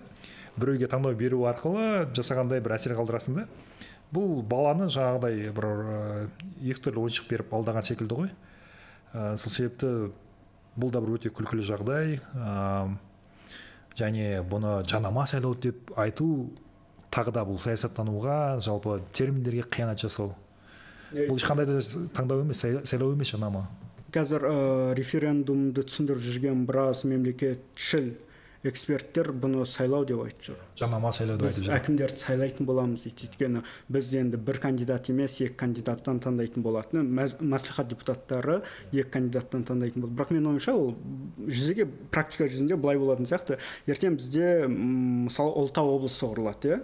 біреуге таңдау беру арқылы жасағандай бір әсер қалдырасың да. Бұл баланы жаңағыдай бір ә, екі түрлі ойыншық беріп алдаған секілді ғой. Ә, сол себепті бұл да бір өте күлкілі жағдай. Және бұны жанама сайлау деп айту тағы да бұл саясаттануға жалпы терминдерге қиянат жасау. Бұл ешқандай да таңдау емес сайлау емес жанама. Қазір ә, референдумды түсіндіріп жүрген біраз мемлекетшіл эксперттер бұны сайлау деп айтып жүр. Жанама сайлау деп айтып жүр. әкімдерді сайлайтын боламыз дейді. Өйткені біз енді бір кандидат емес екі кандидаттан таңдайтын болатын. Мәслихат депутаттары екі кандидаттан таңдайтын болды. Бірақ менің ойымша ол жүзеге практика жүзінде былай болатын сияқты. Ертең бізде мысалы ұлытау облысы құрылады иә?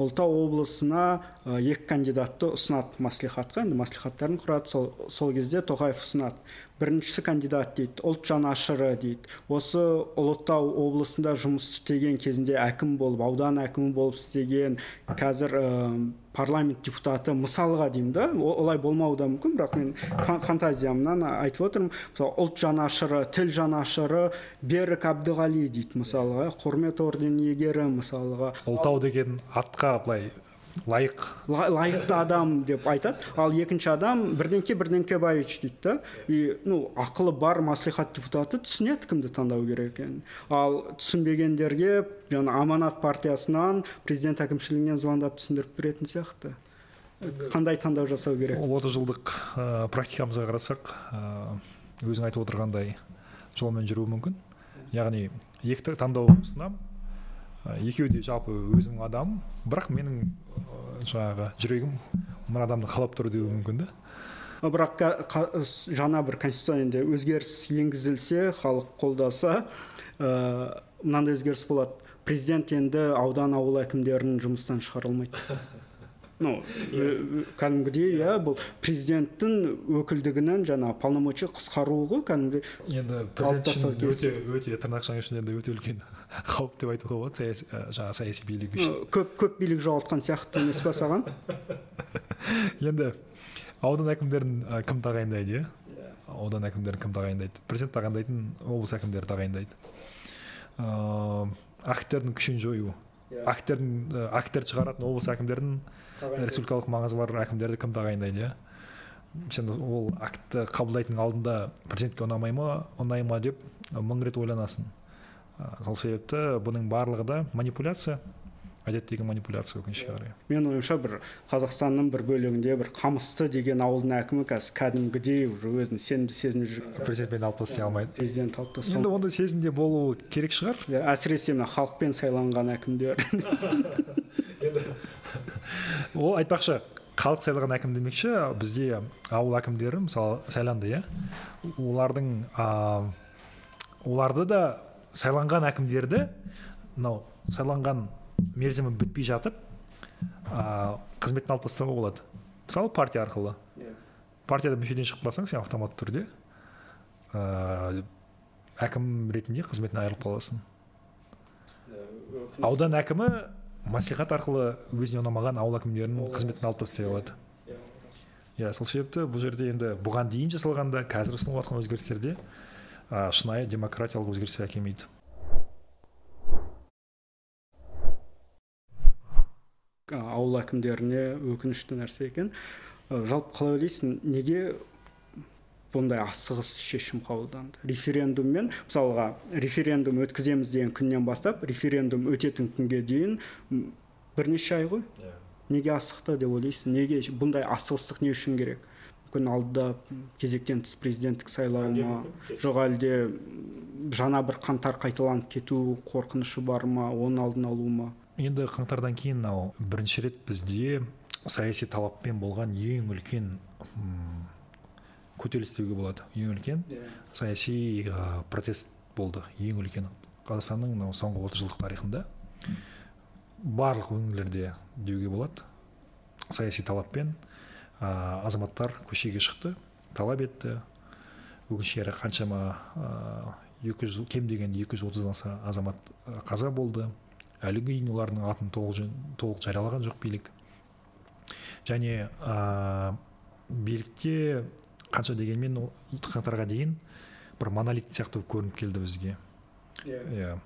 Ұлытау облысына екі кандидатты ұсынады маслихатқа. Енді маслихаттарын құрады сол, сол кезде тоқаев ұсынады. Біріншісі кандидат дейді ұлт жанашыры дейді. Осы ұлытау облысында жұмыс істеген кезінде әкім болып аудан әкімі болып істеген қазір парламент депутаты мысалға деймін да олай болмауы да мүмкін. Бірақ мен фантазиямнан айтып отырмын. Мысалы ұлт жанашыры тіл жанашыры берік әбдіғали дейді мысалға құрмет орденінің иегері мысалға. Ұлытау деген атқа былай лайық. Лайықты адам деп айтады. Ал екінші адам бірдеңке бірдеңкебаевич дейді да. И ну ақылы бар маслихат депутаты түсінеді кімді таңдау керек екенін. Ал түсінбегендерге жаңа аманат партиясынан президент әкімшілігінен звондап түсіндіріп беретін сияқты. Қандай таңдау жасау керек? отыз жылдық ә, практикамызға қарасақ ә, өзің айтып отырғандай жолмен жүруі мүмкін. Яғни екі таңдау ұсынамын. Екеуі де жалпы өзімнің адамым бірақ менің жаңағы жүрегім мына адамды қалап тұр деуі мүмкін да бірақ жаңа бір конституцияда өзгеріс енгізілсе халық қолдаса ә, мынандай өзгеріс болады. Президент енді аудан ауыл әкімдерін жұмыстан шығара алмайды ну кәдімгідей иә бұл президенттің өкілдігінен жаңа полномочия қысқаруы ғой кәдімгідей. Енді президент өте өте тырнақшаның ішінде өте үлкен. Қауіп деп айтуға болады саяси жаңағы саяси билік үшін көп көп билік жоғалтқан сияқты емес па саған енді аудан әкімдерін кім тағайындайды иә аудан әкімдерін кім тағайындайды президент тағайындайтын облыс әкімдері тағайындайды ыыы акттердің күшін жою акттердің акттерді шығаратын облыс әкімдерін республикалық маңызы бар әкімдерді кім тағайындайды иә сен ол актті қабылдайтын алдында президентке ұнамай ма ұнай ма деп мың рет ойланасың сол себепті бұның барлығы да манипуляция әдеттегі манипуляция өкінішке қарай. Менің ойымша бір қазақстанның бір бөлігінде бір қамысты деген ауылдың әкімі қазір кәдімгідей уже өзін сенімді сезініп жүр. Президентпен алып тастай алмайды. президент алып тастай енді ондай сезімде болу керек шығар. Әсіресе мына халықпен сайланған әкімдер. Ол айтпақшы халық сайлаған әкім демекші бізде ауыл әкімдері мысалы сайланды иә? Олардың оларды да сайланған әкімдерді мынау сайланған мерзімі бітпей жатып ә, қызметтен алып тастауға болады мысалы партия арқылы yeah. Иә. партияда мүшеден шығып қалсаң сен автоматты түрде ә, әкім ретінде қызметтен айырылып қаласың yeah, аудан әкімі мәслихат арқылы өзіне ұнамаған ауыл әкімдерінің қызметін алып тастай алады иә сол себепті бұл жерде енді бұған дейін жасалған да қазір ұсынылып жатқан өзгерістерде шынайы демократиялық өзгерістер әкелмейді ауыл әкімдеріне өкінішті нәрсе екен. Жалпы қалай ойлайсың неге бұндай асығыс шешім қабылданды? Референдуммен мысалға референдум өткіземіз деген күннен бастап референдум өтетін күнге дейін бірнеше ай ғой? Yeah. Иә. неге асықты деп ойлайсың? Неге бұндай асығыстық не үшін керек? Мүмкін алдыда кезектен тыс президенттік сайлау ма жоқ әлде жаңа бір қаңтар қайталанып кету қорқынышы бар ма оның алдын алу ма? Енді қаңтардан кейін мынау бірінші рет бізде саяси талаппен болған ең үлкен көтеріліс деуге болады. Ең үлкен yeah. Иә. саяси ә, протест болды. Ең үлкен. Қазақстанның мынау соңғы отыз жылдық тарихында барлық өңірлерде деуге болады. Саяси талаппен ә, азаматтар көшеге шықты талап етті. Өкінішке қарай қаншама екі жүз кем дегенде екі жүз отыздан аса азамат қаза болды. Әлі дейін олардың атын толық, толық жариялаған жоқ билік. Және ә, билікте қанша дегенмен қаңтарға дейін бір монолит сияқты көрініп келді бізге. Иә. Yeah.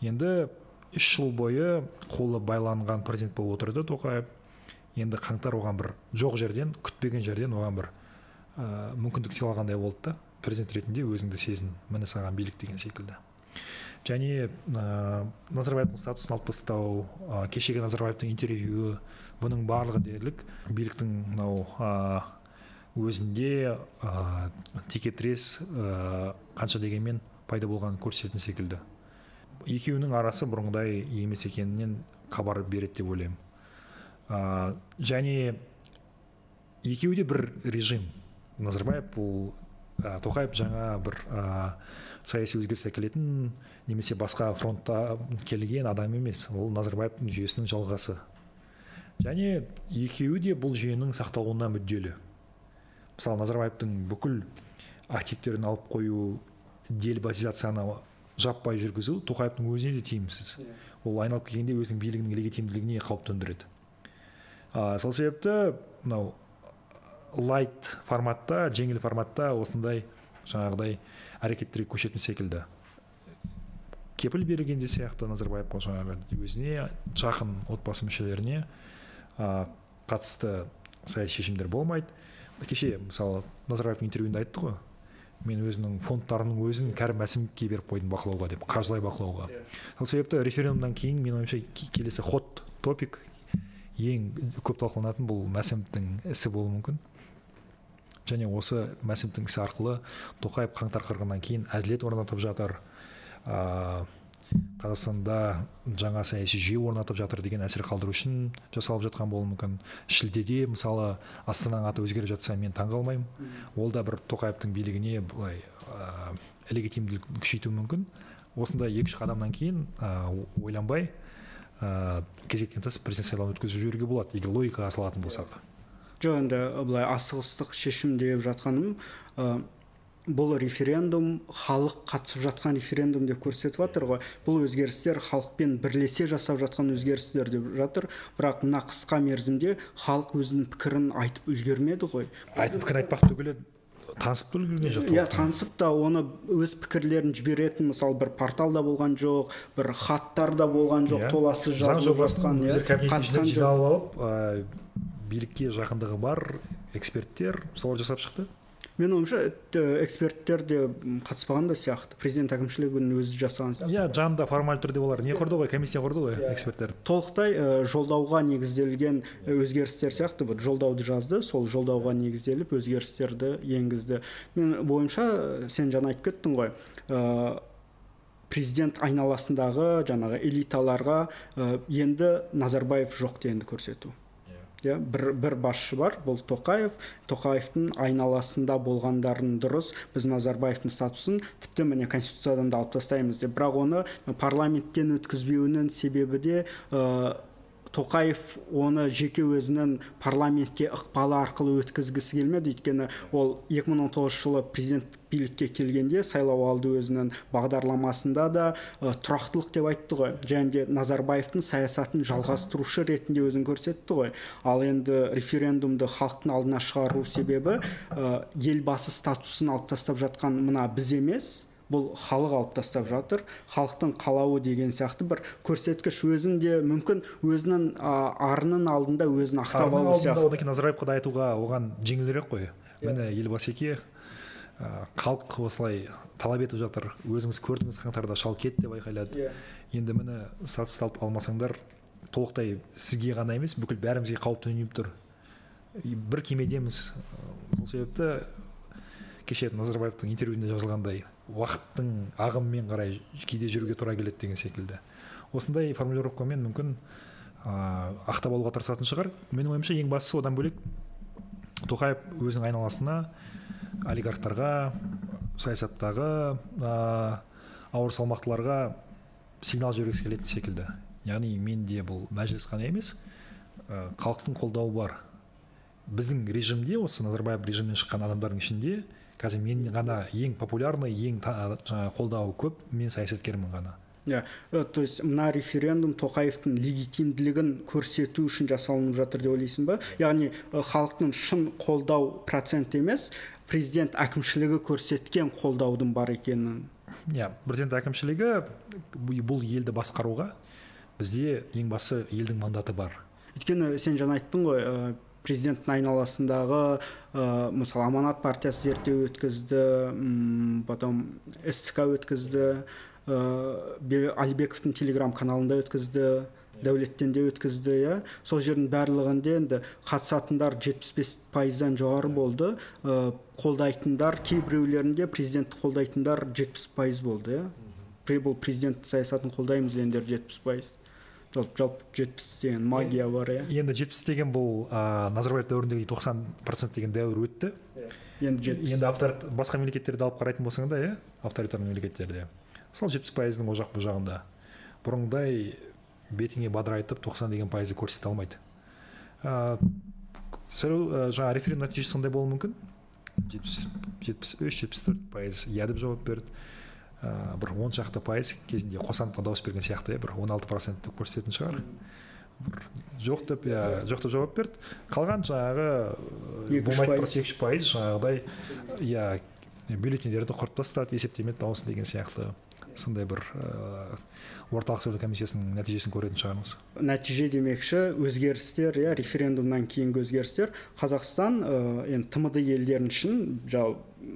енді үш жыл бойы қолы байланған президент болып отырды тоқаев. Енді қаңтар оған бір жоқ жерден күтпеген жерден оған бір ә, мүмкіндік сыйлағандай болды да президент ретінде өзіңді сезін міне саған билік деген секілді. Және ә, назарбаевтың статусын алып тастау ә, кешегі назарбаевтың интервьюі бұның барлығы дерлік. Биліктің мынау ә, өзінде ә, текетірес ә, қанша дегенмен пайда болғанын көрсететін секілді. Екеуінің арасы бұрынғыдай емес екенінен хабар береді деп ойлаймын. Ә, және екеуі де бір режим. Назарбаев бұл ә, тоқаев жаңа бір ә, саяси өзгеріс әкелетін немесе басқа фронтта келген адам емес. Ол назарбаевтың жүйесінің жалғасы. Және екеуі де бұл жүйенің сақталуына мүдделі. Мысалы назарбаевтың бүкіл активтерін алып қою делбазизацияны жаппай жүргізу тоқаевтың өзіне де тиімсіз. Иә. ол айналып келгенде өзінің билігінің легитимділігіне қауіп төндіреді. А, сол себепті мынау лайт форматта жеңіл форматта осындай жаңағыдай әрекеттерге көшетін секілді. Кепіл берген де сияқты назарбаевқа жаңағы өзіне жақын отбасы мүшелеріне ә, қатысты саяси шешімдер болмайды. Кеше мысалы назарбаевтың интервьюінде айтты ғой мен өзімнің фондтарымның өзін кәрім мәсімовке беріп қойдым бақылауға деп қаржылай бақылауға сол себепті референдумнан кейін менің ойымша келесі хот топик ең көп талқыланатын бұл мәсімовтің ісі болуы мүмкін. Және осы мәсімовтің ісі арқылы тоқаев қаңтар қырғыннан кейін әділет орнатып жатыр. Ә, қазақстанда жаңа саяси жүйе орнатып жатыр деген әсер қалдыру үшін жасалып жатқан болуы мүмкін. Шілдеде мысалы астананың аты өзгеріп жатса мен таң қалмаймын. Ол да бір тоқаевтың билігіне былай ә, легитимділігін күшейтуі мүмкін. Осындай екі үш қадамнан кейін ә, ойланбай ә, кезектен тыс президент сайлауын өткізіп жіберуге болады. Егер логикаға салатын болсақ. Жоқ енді былай асығыстық шешім деп жатқаным бұл референдум халық қатысып жатқан референдум деп көрсетіп жатыр ғой. Бұл өзгерістер халықпен бірлесе жасап жатқан өзгерістер деп жатыр. Бірақ мына қысқа мерзімде халық өзінің пікірін айтып үлгермеді ғой. Айтып пікір айтпақ түгілі танысып та үлгерген жоқ иә танысып та оны өз пікірлерін жіберетін мысалы бір порталда болған жоқ бір хаттарда болған жоқ yeah. Иә. толассыз жазылып жатқан иә жиналып алып билікке жақындығы бар эксперттер солар жасап шықты менің ойымша эксперттер де қатыспаған да сияқты. Президент әкімшілігінің өзі жасаған сияқты. Иә жанында формальды түрде олар не құрды ғой комиссия құрды ғой иә. эксперттер. Толықтай жолдауға негізделген өзгерістер сияқты вот жолдауды жазды сол жолдауға негізделіп өзгерістерді енгізді. Мен бойымша сен жаңа айтып кеттің ғой президент айналасындағы жаңағы элиталарға енді назарбаев жоқ дегенді көрсету. Иә бір, бір басшы бар бұл тоқаев. Тоқаевтың айналасында болғандарын дұрыс біз назарбаевтың статусын тіпті міне конституциядан да алып тастаймыз деп. Бірақ оны парламенттен өткізбеуінің себебі де тоқаев оны жеке өзінің парламентке ықпалы арқылы өткізгісі келмеді. Өйткені ол 2019 жылы президент билікке келгенде сайлау алды өзінің бағдарламасында да тұрақтылық деп айтты ғой. Және де назарбаевтың саясатын жалғастырушы ретінде өзін көрсетті ғой. Ал енді референдумды халықтың алдына шығару себебі елбасы статусын алып тастап жатқан мына біз емес бұл халық алып тастап жатыр. Халықтың қалауы деген сияқты бір көрсеткіш өзінде мүмкін өзінің арының алдында өзін ақтап алу сияқты. одан кейін назарбаевқа да айтуға оған жеңілірек қой. Yeah. міне елбасеке ә, халық осылай талап етіп жатыр. Өзіңіз көрдіңіз қаңтарда шал кет деп айқайлады. Yeah. енді міне статусты алып алмасаңдар толықтай сізге ғана емес бүкіл бәрімізге қауіп төніп тұр. Бір кемедеміз. Сол себепті кеше назарбаевтың интервьюінде жазылғандай уақыттың ағымымен қарай кейде жүруге тура келеді деген секілді. Осындай формулировкамен мүмкін ә, ақтап алуға тырысатын шығар. Менің ойымша ең бастысы одан бөлек тоқаев өзінің айналасына олигархтарға саясаттағы ә, ауыр салмақтыларға сигнал жібергісі келетін секілді. Яғни менде бұл мәжіліс қана емес халықтың қолдауы бар. Біздің режимде осы назарбаев режимінен шыққан адамдардың ішінде қазір мен ғана ең популярный ең жаңағы қолдауы көп мен саясаткермін ғана. Иә то есть мына референдум тоқаевтың легитимділігін көрсету үшін жасалынып жатыр деп ойлайсың ба? Яғни халықтың шын қолдау процент емес президент әкімшілігі көрсеткен қолдаудың бар екенін. Иә президент әкімшілігі бұл елді басқаруға бізде ең бастысы елдің мандаты бар. Өйткені сен жаңа айттың ғой президенттің айналасындағы ә, мысалы аманат партиясы зерттеу өткізді потом ск өткізді ә, алибековтың телеграм каналында өткізді дәулеттен де өткізді иә. Сол жердің барлығында енді қатысатындар 75 пайыздан жоғары болды. Ә, қолдайтындар кейбіреулерінде президентті қолдайтындар 70 пайыз болды иә. Бұл президент саясатын қолдаймыз дегендер 70 пайыз. Жалпы жалпы жетпіс деген магия бар иә енді жетпіс деген бұл ә, назарбаев дәуіріндегі тоқсан процент деген дәуір өтті. Енді жетпіс енді автор басқа мемлекеттерді алып қарайтын болсаң да иә авторитарный мемлекеттерде. Сол жетпіс пайыздың ол жақ бұл жағында. Бұрынғыдай бетіңе бадырайтып тоқсан деген пайызды көрсете алмайды. Ә, сайлау жаңағы референдум нәтижесі қандай болуы мүмкін? Жетпіс жетпіс үш жетпіс төрт пайыз иә деп жауап берді. Ә, бір он шақты пайыз кезінде қосановқа дауыс берген сияқты иә бір он алты процентті көрсететін шығар. Бір жоқ деп иә жоқ деп жауап берді. Қалған жаңағы екі үш пайыз. жаңағыдай иә бюллетендерді құрып тастады есептемеді дауысын деген сияқты. Сондай бір орталық сайлау комиссиясының нәтижесін көретін шығармыз. Нәтиже демекші өзгерістер иә референдумнан кейінгі өзгерістер. Қазақстан енді тмд елдерін үшін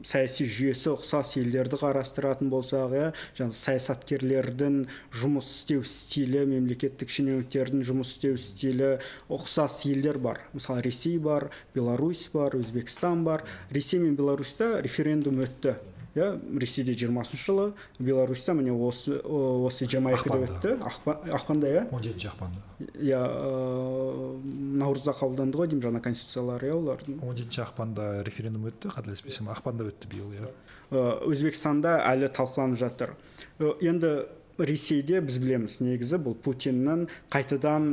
саяси жүйесі ұқсас елдерді қарастыратын болсақ иә жаңағы саясаткерлердің жұмыс істеу стилі мемлекеттік шенеуніктердің жұмыс істеу стилі ұқсас елдер бар. Мысалы ресей бар беларусь бар өзбекстан бар. Ресей мен беларусьта референдум өтті. Иә ресейде жиырмасыншы жылы беларусьта міне осы осы жиырма екіде өтті. Ақпанда иә? он жетінші ақпанда. Иә наурызда қабылданды ғой деймін жаңа конституциялары иә олардың? он жетінші ақпанда референдум өтті қателеспесем. Ақпанда өтті биыл иә. Өзбекстанда әлі талқыланып жатыр. Енді ресейде біз білеміз негізі бұл путиннің қайтадан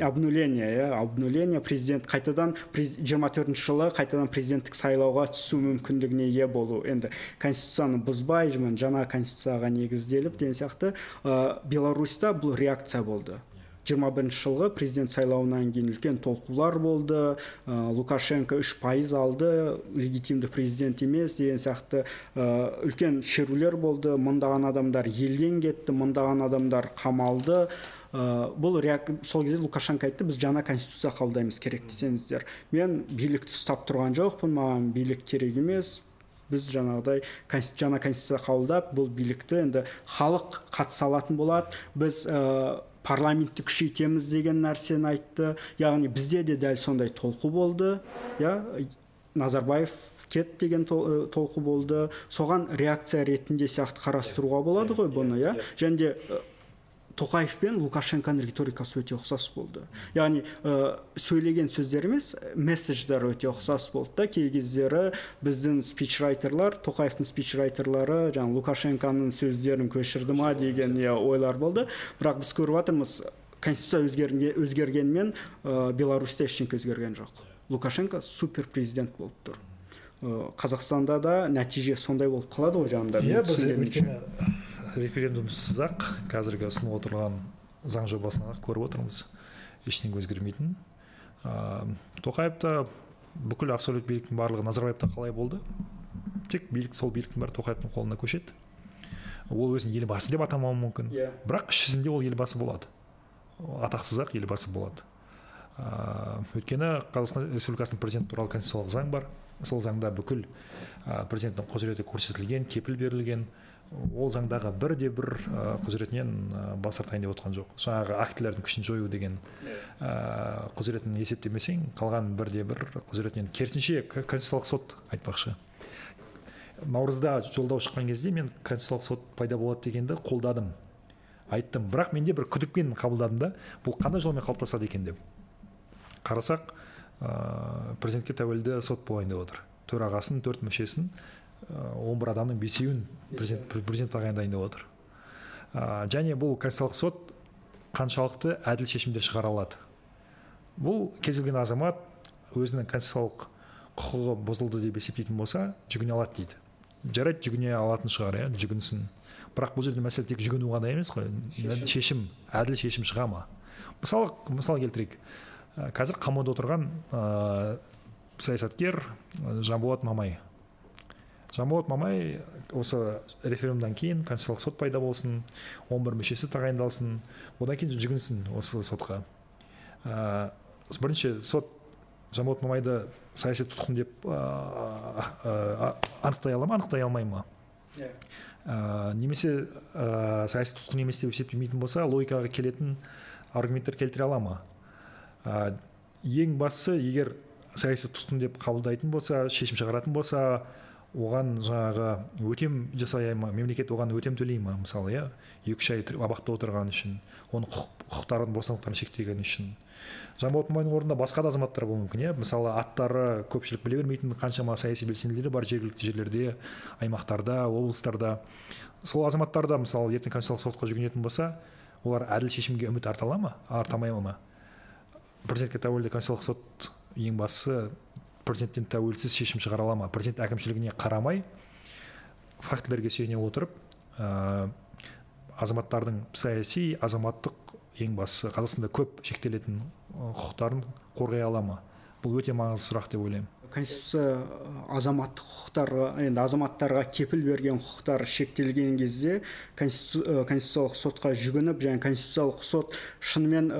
обнуление. иә обнуление президент қайтадан жиырма төртінші жылы қайтадан президенттік сайлауға түсу мүмкіндігіне ие болу. Енді конституцияны бұзбай жаңа конституцияға негізделіп деген сияқты ә, беларусьта бұл реакция болды. Жиырма бірінші жылғы президент сайлауынан кейін үлкен толқулар болды. Ә, лукашенко үш пайыз алды. Легитимді президент емес деген сияқты ә, үлкен шерулер болды. Мыңдаған адамдар елден кетті мыңдаған адамдар қамалды ә, бұл реак... сол кезде лукашенко айтты біз жаңа конституция қабылдаймыз керек десеңіздер мен билікті ұстап тұрған жоқпын маған билік керек емес. Біз жаңағыдай жаңа конституция қабылдап бұл билікті енді халық қатыса алатын болады. Біз парламентті күшейтеміз деген нәрсені айтты. Яғни бізде де дәл сондай толқу болды. Иә назарбаев кет деген толқу болды. Соған реакция ретінде сияқты қарастыруға болады ғой бұны иә және де тоқаев пен лукашенконың риторикасы өте ұқсас болды. Яғни ә, сөйлеген сөздер емес месседждер өте ұқсас болды да. Кей кездері біздің спичрайтерлар тоқаевтың спичрайтерлары жаңағы лукашенконың сөздерін көшірді ма деген иә ойлар болды. Бірақ біз көріп жатырмыз конституция өзгерген, өзгергенмен ә, беларусьта ештеңе өзгерген жоқ. Лукашенко супер президент болып тұр. Қазақстанда да нәтиже сондай болып қалады ғой жаңағыдай иә біз өйткені референдумсыз ақ қазіргі ұсынып отырған заң жобасын ақ көріп отырмыз. Ештеңе өзгермейтінін ә, тоқаевта бүкіл абсолют биліктің барлығы назарбаевта қалай болды? Тек билік сол биліктің бәрі тоқаевтың қолына көшеді. Ол өзін елбасы деп атамауы мүмкін. Yeah. Иә. бірақ іс жүзінде ол елбасы болады. Атақсыз ақ елбасы болады. Ә, өйткені қазақстан республикасының президенті туралы конституциялық заң бар. Сол заңда бүкіл ә, президенттің құзыреті көрсетілген кепіл берілген. Ол заңдағы бірде бір құзыретінен бас тартайын деп отқан жоқ. Жаңағы актілердің күшін жою деген ә, құзыретін есептемесең қалған бірде бір құзыретінен керісінше конституциялық сот айтпақшы. Наурызда жолдау шыққан кезде мен конституциялық сот пайда болады дегенді қолдадым. Айттым. Бірақ менде бір күдікпен қабылдадым да бұл қандай жолмен қалыптасады екен деп. Қарасақ ә, президентке тәуелді сот болайын деп отыр. Төрағасын төрт мүшесін он бір адамның бесеуін президент президент тағайындайын деп отыр. Ә, және бұл конституциялық сот қаншалықты әділ шешімдер шығара алады. Бұл кез келген азамат өзінің конституциялық құқығы бұзылды деп есептейтін болса жүгіне алады дейді. Жарайды жүгіне алатын шығар иә жүгінсін. Бірақ бұл жерде мәселе тек жүгіну ғана емес қой. Шешім. әділ шешім шыға ма? Мысалы мысал келтірейік. Қазір қамауда отырған ә, саясаткер жанболат мамай. Жанболат мамай осы референдумдан кейін конституциялық сот пайда болсын он бір мүшесі тағайындалсын одан кейін жүгінсін осы сотқа ә, бірінші сот жанболат мамайды саяси тұтқын деп ә, анықтай ала ма анықтай алмай ма. Иә. ә, немесе ә, саяси тұтқын емес деп есептемейтін болса логикаға келетін аргументтер келтіре ала ма ә, ең бастысы егер саяси тұтқын деп қабылдайтын болса шешім шығаратын болса оған жаңағы өтем жасай ма мемлекет оған өтем төлей ма мысалы иә? Екі үш ай абақта отырған үшін оның құқықтарын бостандықтарын шектеген үшін. Жанболат мамайдың орнында басқа да азаматтар болуы мүмкін иә? Мысалы аттары көпшілік біле бермейтін қаншама саяси белсенділер бар жергілікті жерлерде аймақтарда облыстарда. Сол азаматтар да мысалы ертең конституциялық сотқа жүгінетін болса олар әділ шешімге үміт арта ала ма? Арта алмай ма? Президентке тәуелді конституциялық сот ең бастысы президенттен тәуелсіз шешім шығара ала ма? Президент әкімшілігіне қарамай фактілерге сүйене отырып ә, азаматтардың саяси азаматтық ең бастысы қазақстанда көп шектелетін құқықтарын қорғай ала ма? Бұл өте маңызды сұрақ деп ойлаймын. Конституция азаматтық құқықтарға енді азаматтарға кепіл берген құқықтар шектелген кезде конституциялық сотқа жүгініп және конституциялық сот шынымен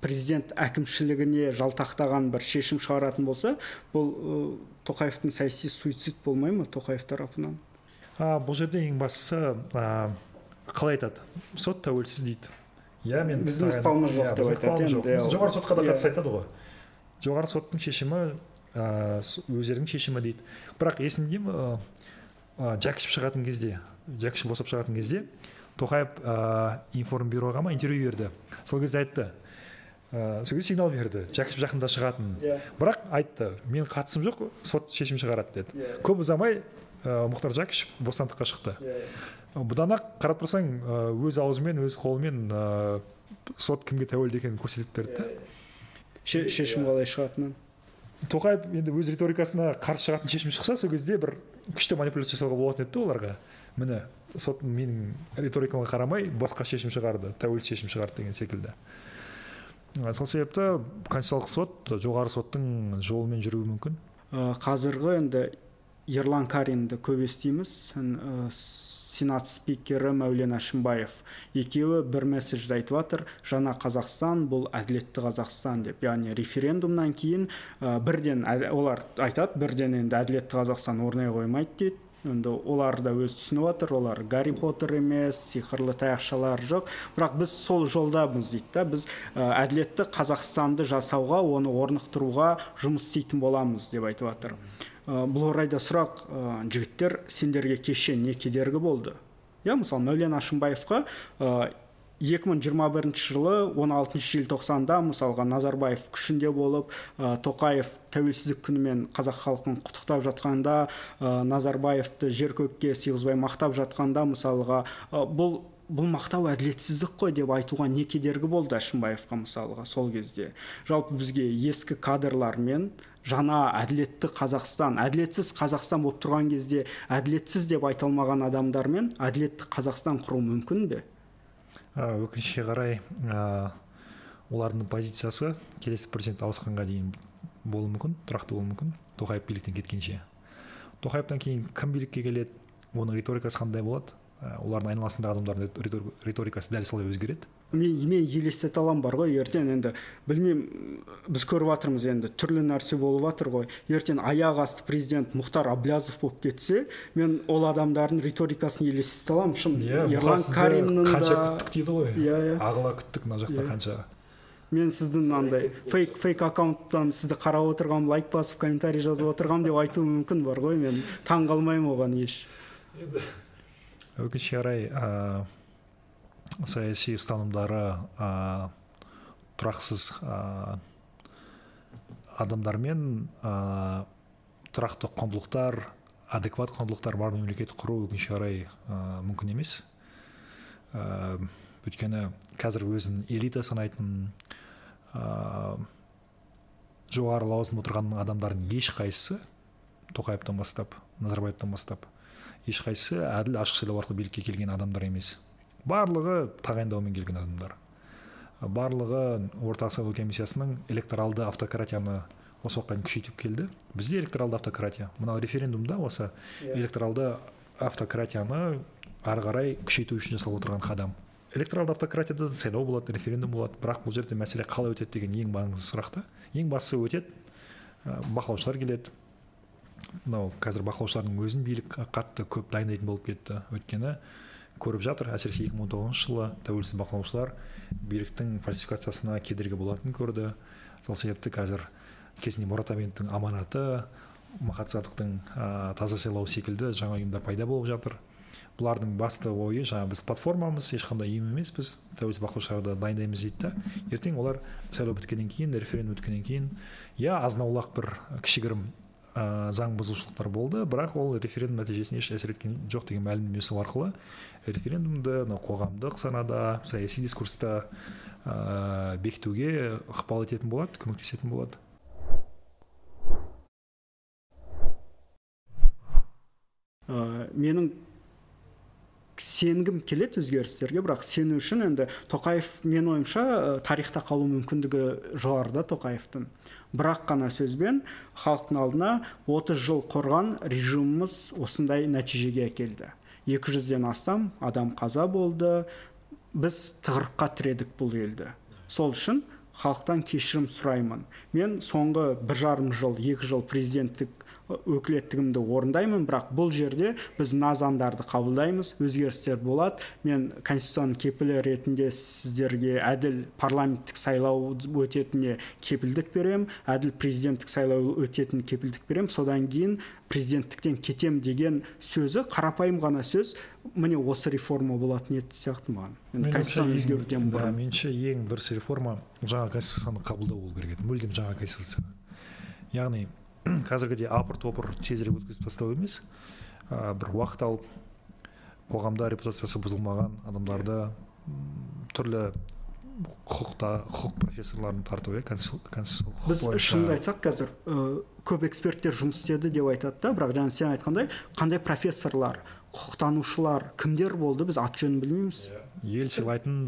президент әкімшілігіне жалтақтаған бір шешім шығаратын болса бұл ә, тоқаевтың саяси суицид болмай ма тоқаев тарапынан? А, бұл жерде ең бастысы ә, қалай айтады? Сот тәуелсіз дейді. Иә мен біздің ықпалымыз жоқ деп айтады жоғары сотқа да қатысты айтады ғой. Жоғары соттың шешімі ә, өздерінің шешімі дейді. Бірақ есіңде ма жәкішев шығатын кезде жәкішев босап шығатын кезде тоқаев ә, информбюроға ма интервью берді. Сол кезде айтты ә, сол кезде сигнал берді жәкішев жақында шығатын yeah. Иә. бірақ айтты мен қатысым жоқ сот шешім шығарады деді yeah. Иә. көп ұзамай ә, мұхтар жәкішев бостандыққа шықты yeah. Иә, бұдан ақ қарап тұрсаң өз аузымен өз қолымен ә, сот кімге тәуелді екенін көрсетіп берді да шешім қалай шығатынын тоқаев енді өз риторикасына қарсы шығатын шешім шықса сол кезде бір күшті манипуляция жасауға болатын еді да оларға міне сот менің риторикама қарамай басқа шешім шығарды тәуелсіз шешім шығарды деген секілді сол себепті конституциялық сот жоғары соттың жолымен жүруі мүмкін. Қазіргі енді ерлан каринді көп естиміз. Сенат спикері мәулен әшімбаев. Екеуі бір месседжді айтып жатыр жаңа қазақстан бұл әділетті қазақстан деп. Яғни референдумнан кейін ә, бірден олар айтады бірден енді әділетті қазақстан орнай қоймайды дейді. Енді олар да өз түсініп жатыр олар гарри поттер емес сиқырлы таяқшалар жоқ. Бірақ біз сол жолдамыз дейді да. Біз ә, әділетті қазақстанды жасауға оны орнықтыруға жұмыс істейтін боламыз деп айтып жатыр ә, бұл орайда сұрақ ә, жігіттер сендерге кеше не кедергі болды? Иә мысалы мәулен әшімбаевқа 2021 жылы 16 желтоқсанда мысалға назарбаев күшінде болып ә, тоқаев тәуелсіздік күнімен қазақ халқын құттықтап жатқанда ә, назарбаевты жер көкке сыйғызбай мақтап жатқанда мысалға ә, бұл бұл мақтау әділетсіздік қой деп айтуға не кедергі болды әшімбаевқа мысалға сол кезде. Жалпы бізге ескі кадрлармен жаңа әділетті қазақстан әділетсіз қазақстан болып тұрған кезде әділетсіз деп айта алмаған адамдармен әділетті қазақстан құру мүмкін бе? Өкінішке қарай ә, олардың позициясы келесі президент ауысқанға дейін болуы мүмкін тұрақты болуы мүмкін. Тоқаев биліктен кеткенше. Тоқаевтан кейін кім билікке келеді? Оның риторикасы қандай болады? Э, олардың айналасындағы адамдардың риторикасы дәл солай өзгереді. Мен мен елестете аламын бар ғой. Ертең енді білмеймін біз көріп жатырмыз енді түрлі нәрсе болып жатыр ғой. Ертең аяқ асты президент мұхтар аблязов болып кетсе мен ол адамдардың риторикасын елестете аламын. Шын иә ерлан кариннің қанша күттік дейді ғой. Иә иә. Ағыла күттік мына жақта иә. қанша. Мен сіздің мынандай фейк фейк аккаунттан сізді қарап отырғанмын лайк басып комментарий жазып отырғанмын деп айтуы мүмкін бар ғой. Мен таң қалмаймын оған еш. Өкінішке қарай саяси ұстанымдары ә, тұрақсыз ә, адамдармен ә, тұрақты құндылықтар адекват құндылықтар бар мемлекет құру өкінішке қарай ә, мүмкін емес. Ә, өйткені қазір өзін элита санайтын ә, жоғары лауазымда отырған адамдардың ешқайсысы тоқаевтан бастап назарбаевтан бастап ешқайсысы әділ ашық сайлау арқылы билікке келген адамдар емес. Барлығы тағайындаумен келген адамдар. Барлығы орталық сайлау комиссиясының электоралды автократияны осы уақытқа дейін күшейтіп келді. Бізде электоралды автократия. Мынау референдумда осы. Иә. электоралды автократияны ары қарай күшейту үшін жасалып отырған қадам. Электоралды автократияда сайлау болады референдум болады. Бірақ бұл жерде мәселе қалай өтеді деген ең маңызды сұрақ та. Ең бастысы өтеді бақылаушылар келеді. Мынау қазір бақылаушылардың өзін билік қатты көп дайындайтын болып кетті өйткені. Көріп жатыр. Әсіресе 2019 жылы тәуелсіз бақылаушылар биліктің фальсификациясына кедергі болатынын көрді. Сол себепті қазір кезінде мұрат аманаты махат садықтың таза сайлау секілді жаңа ұйымдар пайда болып жатыр. Бұлардың басты ойы жаңа біз платформамыз ешқандай ұйым емеспіз. Тәуелсіз бақылаушыларды дайындаймыз дейді да. Ертең олар сайлау біткеннен кейін референдум өткеннен кейін иә азын аулақ бір кішігірім ә, заң бұзушылықтар болды бірақ ол референдум нәтижесіне еш әсер еткен жоқ деген мәлімдеме жасау арқылы референдумды мынау қоғамдық санада саяси дискурста ә, бекітуге ықпал ететін болады көмектесетін болады. Ә, менің сенгім келеді өзгерістерге бірақ сену үшін енді тоқаев менің ойымша тарихта қалу мүмкіндігі жоғары да тоқаевтың. Бірақ қана сөзбен халықтың алдына 30 жыл қорған режиміміз осындай нәтижеге әкелді. 200-ден астам адам қаза болды біз тығырыққа тіредік бұл елді. Сол үшін халықтан кешірім сұраймын. Мен соңғы бір жарым жыл екі жыл президенттік өкілеттігімді орындаймын. Бірақ бұл жерде біз мына заңдарды қабылдаймыз. Өзгерістер болады. Мен конституцияның кепілі ретінде сіздерге әділ парламенттік сайлау өтетініне кепілдік беремін. Әділ президенттік сайлау өтетініне кепілдік беремін. Содан кейін президенттіктен кетем деген сөзі қарапайым ғана сөз. Міне осы реформа болатын еді сияқты маған. Енді конституцияны өзгеруден бұрын. меніңше ең дұрыс реформа жаңа конституцияны қабылдау болу керек еді. Мүлдем жаңа конституция яғни қазіргідей апыр топыр тезірек өткізіп тастау емес. Ә, бір уақыт алып қоғамда репутациясы бұзылмаған адамдарды түрлі құқықта құқық профессорларын тарту иә біз шынымды айтсақ қазір көп эксперттер жұмыс істеді деп айтады да бірақ жаңа сен айтқандай қандай профессорлар құқықтанушылар кімдер болды біз аты жөнін білмейміз. Ел сыйлайтын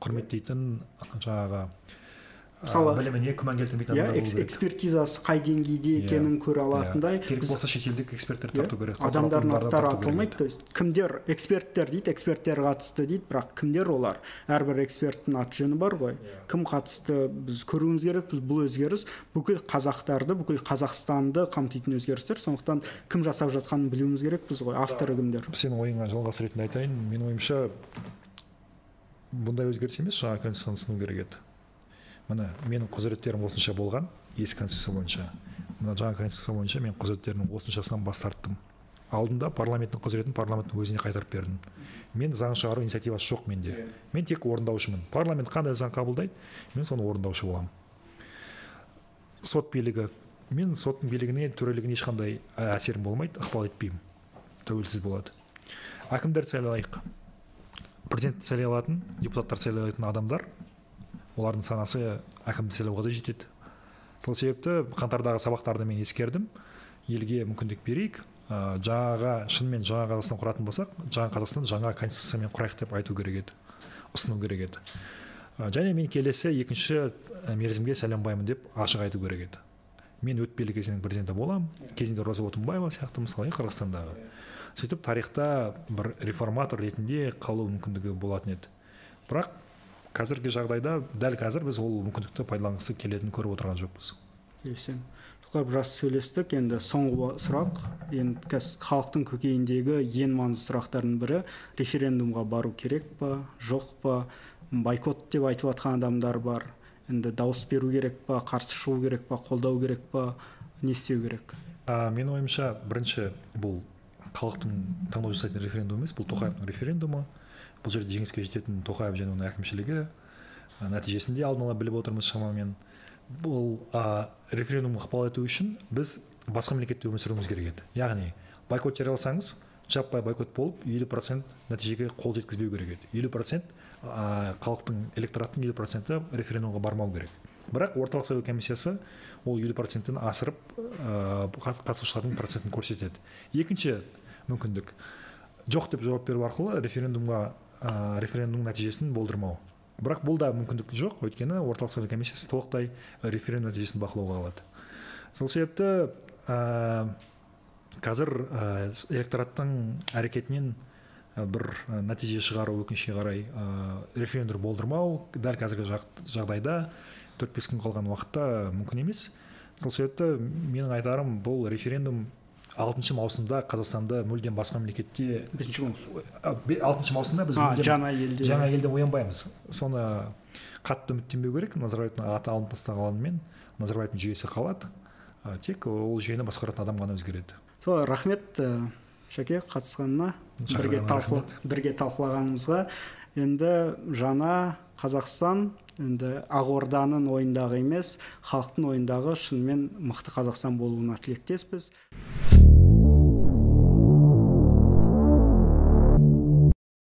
құрметтейтін жаңағы мысалы біліміне күмән келтірмейтін иә экспертизасы қай деңгейде иә, екенін көре иә. алатындай керек болса шетелдік эксперттерді тарту керек адамдардың аттары аталмайды то есть кімдер эксперттер дейді эксперттер қатысты дейді бірақ кімдер олар? Әрбір эксперттің аты жөні бар ғой. Иә. кім қатысты біз көруіміз керекпіз бұл өзгеріс бүкіл қазақтарды бүкіл қазақстанды қамтитын өзгерістер. Сондықтан кім жасап жатқанын білуіміз керекпіз ғой авторы кімдер? Сенің ойыңа жалғас ретінде айтайын. Менің ойымша бұндай өзгеріс емес жаңа конституцияны сыну керек еді. Міне менің құзыреттерім осынша болған ескі конституция бойынша. Мына жаңа конституция бойынша мен құзыреттерімнің осыншасынан бас тарттым. Алдында парламенттің құзыретін парламенттің өзіне қайтарып бердім. Мен заң шығару инициативасы жоқ менде. Мен тек орындаушымын. Парламент қандай заң қабылдайды мен соны орындаушы боламын. Сот билігі. Мен соттың билігіне төрелігіне ешқандай әсерім болмайды ықпал етпеймін. Тәуелсіз болады. Әкімдерді сайлайық президентті сайлай алатын депутаттар сайлай алатын адамдар олардың санасы әкімді сайлауға да жетеді. Сол себепті қаңтардағы сабақтарды мен ескердім. Елге мүмкіндік берейік. Ә, жаңаға шынымен жаңа қазақстан құратын болсақ жаңа қазақстан жаңа конституциямен құрайық деп айту керек еді ұсыну керек еді. Ә, және мен келесі екінші мерзімге сайланбаймын деп ашық айту керек еді. Мен өтпелі кезеңнің президенті боламын кезінде роза отынбаева сияқты мысалы қырғызстандағы. Сөйтіп тарихта бір реформатор ретінде қалу мүмкіндігі болатын еді. Бірақ қазіргі жағдайда дәл қазір біз ол мүмкіндікті пайдаланғысы келетінін көріп отырған жоқпыз. Келісемін біраз сөйлестік. Енді соңғы сұрақ. Енді қазір халықтың көкейіндегі ең маңызды сұрақтардың бірі референдумға бару керек па жоқ па? Бойкот деп айтып жатқан адамдар бар. Енді дауыс беру керек па қарсы шығу керек па қолдау керек па не істеу керек? Ә, менің ойымша бірінші бұл халықтың таңдау жасайтын референдум емес бұл тоқаевтың референдумы. Бұл жерде жеңіске жететін тоқаев және оның әкімшілігі нәтижесін де алдын ала біліп отырмыз шамамен. Бұл ә, референдумға ықпал ету үшін біз басқа мемлекетте өмір сүруіміз керек еді. Яғни бойкот жарияласаңыз жаппай бойкот болып елу процент нәтижеге қол жеткізбеу керек еді. елу процент халықтың электораттың елу проценті референдумға бармау керек. Бірақ орталық сайлау комиссиясы ол елу проценттен асырып ә, қатысушылардың процентін көрсетеді. Екінші мүмкіндік. Жоқ деп жауап беру арқылы референдумға ә, референдум нәтижесін болдырмау. Бірақ бұл да мүмкіндік жоқ өйткені орталық сайлау комиссиясы толықтай референдум нәтижесін бақылауға алады. Сол себепті ә, қазір ә, электораттың әрекетінен бір нәтиже шығару өкінішке қарай ә, референдум болдырмау дәл қазіргі жағдайда төрт бес күн қалған уақытта мүмкін емес. Сол себепті менің айтарым бұл референдум алтыншы маусымда қазақстанда мүлдем басқа мемлекетте бесінші маусым алтыншы маусымда біз жаңа елде. жаңа елде оянбаймыз. Соны қатты үміттенбеу керек. Назарбаевтың аты алынып тасталғанымен назарбаевтың жүйесі қалады. Тек ол жүйені басқаратын адам ғана өзгереді. Солай рахмет шәке қатысқанына. Бірге талқыла бірге талқылағанымызға. Енді жаңа қазақстан енді ақорданың ойындағы емес халықтың ойындағы шынымен мықты қазақстан болуына тілектеспіз.